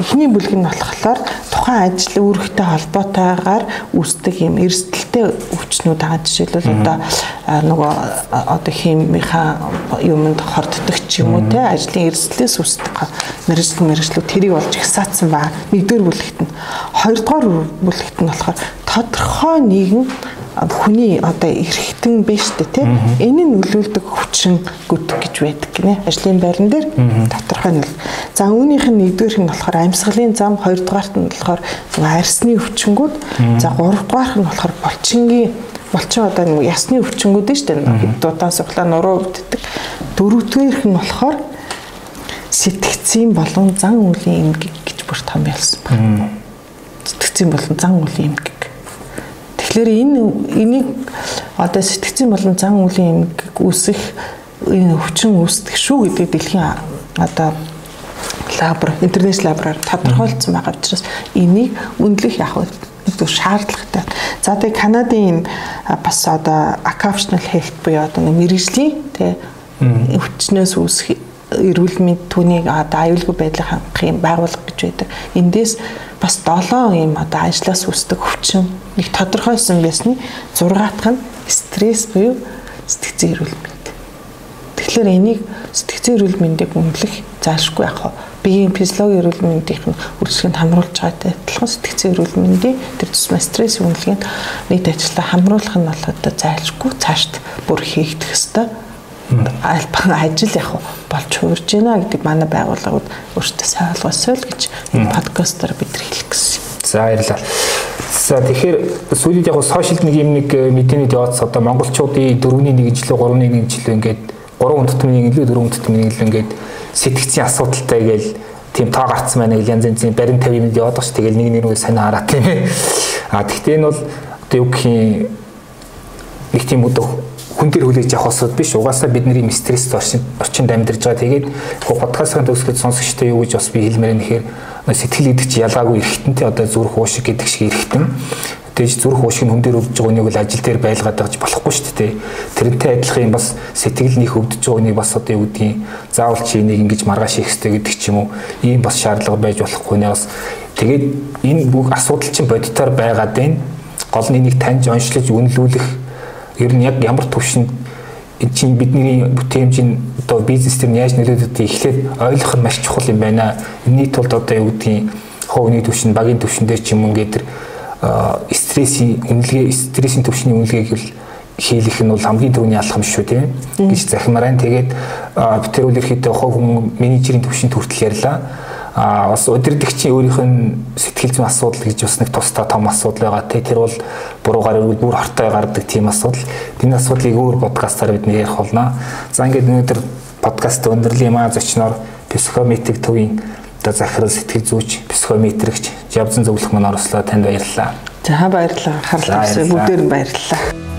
эхний бүлэг нь болохоор тухайн ажил үүрэгтэй холбоотойгоор үүсдэг юм эрсдэлтэй өвчнүүд байгаа. Жишээлбэл одоо нөгөө одоо химийнхаа юмд хорддог ч юм уу те ажлын эрсдлээс үүсдэг мэрэгжил мэрэгжлүүд тэрийг олж ихсаацсан ба нэгдүгээр бүлэгт нь хоёрдугаар бүлэгт нь болохоор тодорхой нэгэн хүний одоо эрхтэн биш үү те энэ нь нөлөөлдөг хүчин гүд гэж байдаг гинэ. Ажлын байран дээр тодорхой нь за үүнийх нь нэгдүгээрх нь болохоор амьсгалын зам хоёрдугаарт нь болохоор арьсны өвчнгүүд. За гуравдугаарх нь болохоор болчингийн болчин одоо нэг ясны өвчнгүүд шүү дээ дутаа суглаа нуруу өвддөг. Дөрөвдүгээрх нь болохоор сэтгцийн болон зан үлийн эмгэг гэж бүр томьёолсон байна. Сэтгцийн болон зан үлийн эмгэг Тэгэхээр энэ энийг одоо сэтгцэн болон зан үлийн эмгэг үүсэх энэ өвчин үүсдэг шүү гэдэг дэлхийн одоо лабор интернэшнл лабораар тодорхойлцсон байгаа учраас энийг үнэлэх яг зөв шаардлагатай. За тэгээ Канадын бас одоо occupational health буюу одоо мэрэгжлийн тэ өвчнөөс үүсэх эрүүл мэнд түүнийг одоо аюулгүй байдлыг хангах юм байгууллага гэж байдаг. Эндээс бас 7 юм одоо ажлаас үүсдэг өвчин нэг тодорхойлсон байсны 6 дахь нь стресс буюу сэтгцэн эрүүл мэнд. Тэгэхээр энийг сэтгцэн эрүүл мэндийг үнэлэх заашгүй яг хаа биеийн физиологи эрүүл мэндийнх нь үржилгэнд хамруулж байгаатай адилхан сэтгцэн эрүүл мэндийн тэр тусмаа стресс үнэлгээнд нийт ажлаа хамруулах нь бол одоо зайлшгүй цаашд бүр хийгдэх ёстой альбан ажил яг болж хуурж байна гэдэг манай байгууллагууд өөрсдөө сайн ойлгосоо л гэж энэ подкастаар бид хэлэх гэсэн. За баярлалаа. За тэгэхээр сүүлийн яг сошиал нэг юм нэг э, мэдээний яваад одоо монголчуудын 4-ний 1 жилөө 3-ны 1 жилөө ингээд 3 3 хүндэтмийн илүү 4 хүндэтмийн илүү ингээд сэтгцийн асуудалтай гээл тийм тоо гарцсан байна гэл янз янзын барин 50 минут яваад багш тэгэл нэг нэрээ сайн хараад тийм ээ. А тэгтээ энэ бол одоо юу гэх юм нэг тийм өдөө хүн дээр хүлээж авах асуудал биш. Угаасаа бидний стресс орчинд амьдарч байгаа. Тэгээд подкастын төгсгөд сонсогчтой юу гэж бас би хэлмээр нэхэр сэтгэл гэдэг чи ялгаагүй эргэтэнтэй одоо зүрх уушиг гэдэг шиг эргэтэн. Тэгж зүрх уушиг нь хүн дээр өвдөж байгаа нэг л ажил дээр байлгаад байгаж болохгүй шүү дээ. Тэрнтэй адилхан бас сэтгэл нөх өвдөж байгаа нэг бас одоо юу гэдгийг заавал чи энийг ингэж маргааш хийх хэрэгтэй гэдэг ч юм уу. Ийм бас шаардлага байж болохгүй нэ бас тэгээд энэ бүх асуудал чинь бодитоор байгаад байна. Гол нь энийг таньж онцлож үнэлүүлэх ер нь яг ямар төвшөнд энэ чинь бидний бүтээмжийн одоо бизнес төр яаж нөлөөлөдгийг эхлээд ойлгох нь маш чухал юм байна. Энийний тулд одоо юу гэдгийг хувийн төвшин, багийн төвшин дээр ч юм ингээд тэр стрессийн үнэлгээ, стрессийн төвшний үнэлгээг л хийлэх нь бол хамгийн түрүүний алхам шүү тийм гэж захимаар байна. Тэгээд ерөөхдөө хувь хүн менежерийн төвшөнд хүртэл ярьлаа а бас удирдгчийн өөрийнх нь сэтгэл зүйн асуудал гэж бас нэг тусдаа том асуудал байгаа. Тэ тэр бол буруугаар үргэлж бүр хортой гардаг тийм асуудал. Энэ асуудлыг өөр подкастаар бид ярих болно. За ингээд өнөөдөр подкаст өндөрлөлийн маа зочноор психометрик төвийн одоо захирал сэтгэл зүйч психометрикч Жавзан зөвлөх маань орслоо танд баярлалаа. За баярлалаа. Харлаа. Бүгдээр нь баярлалаа.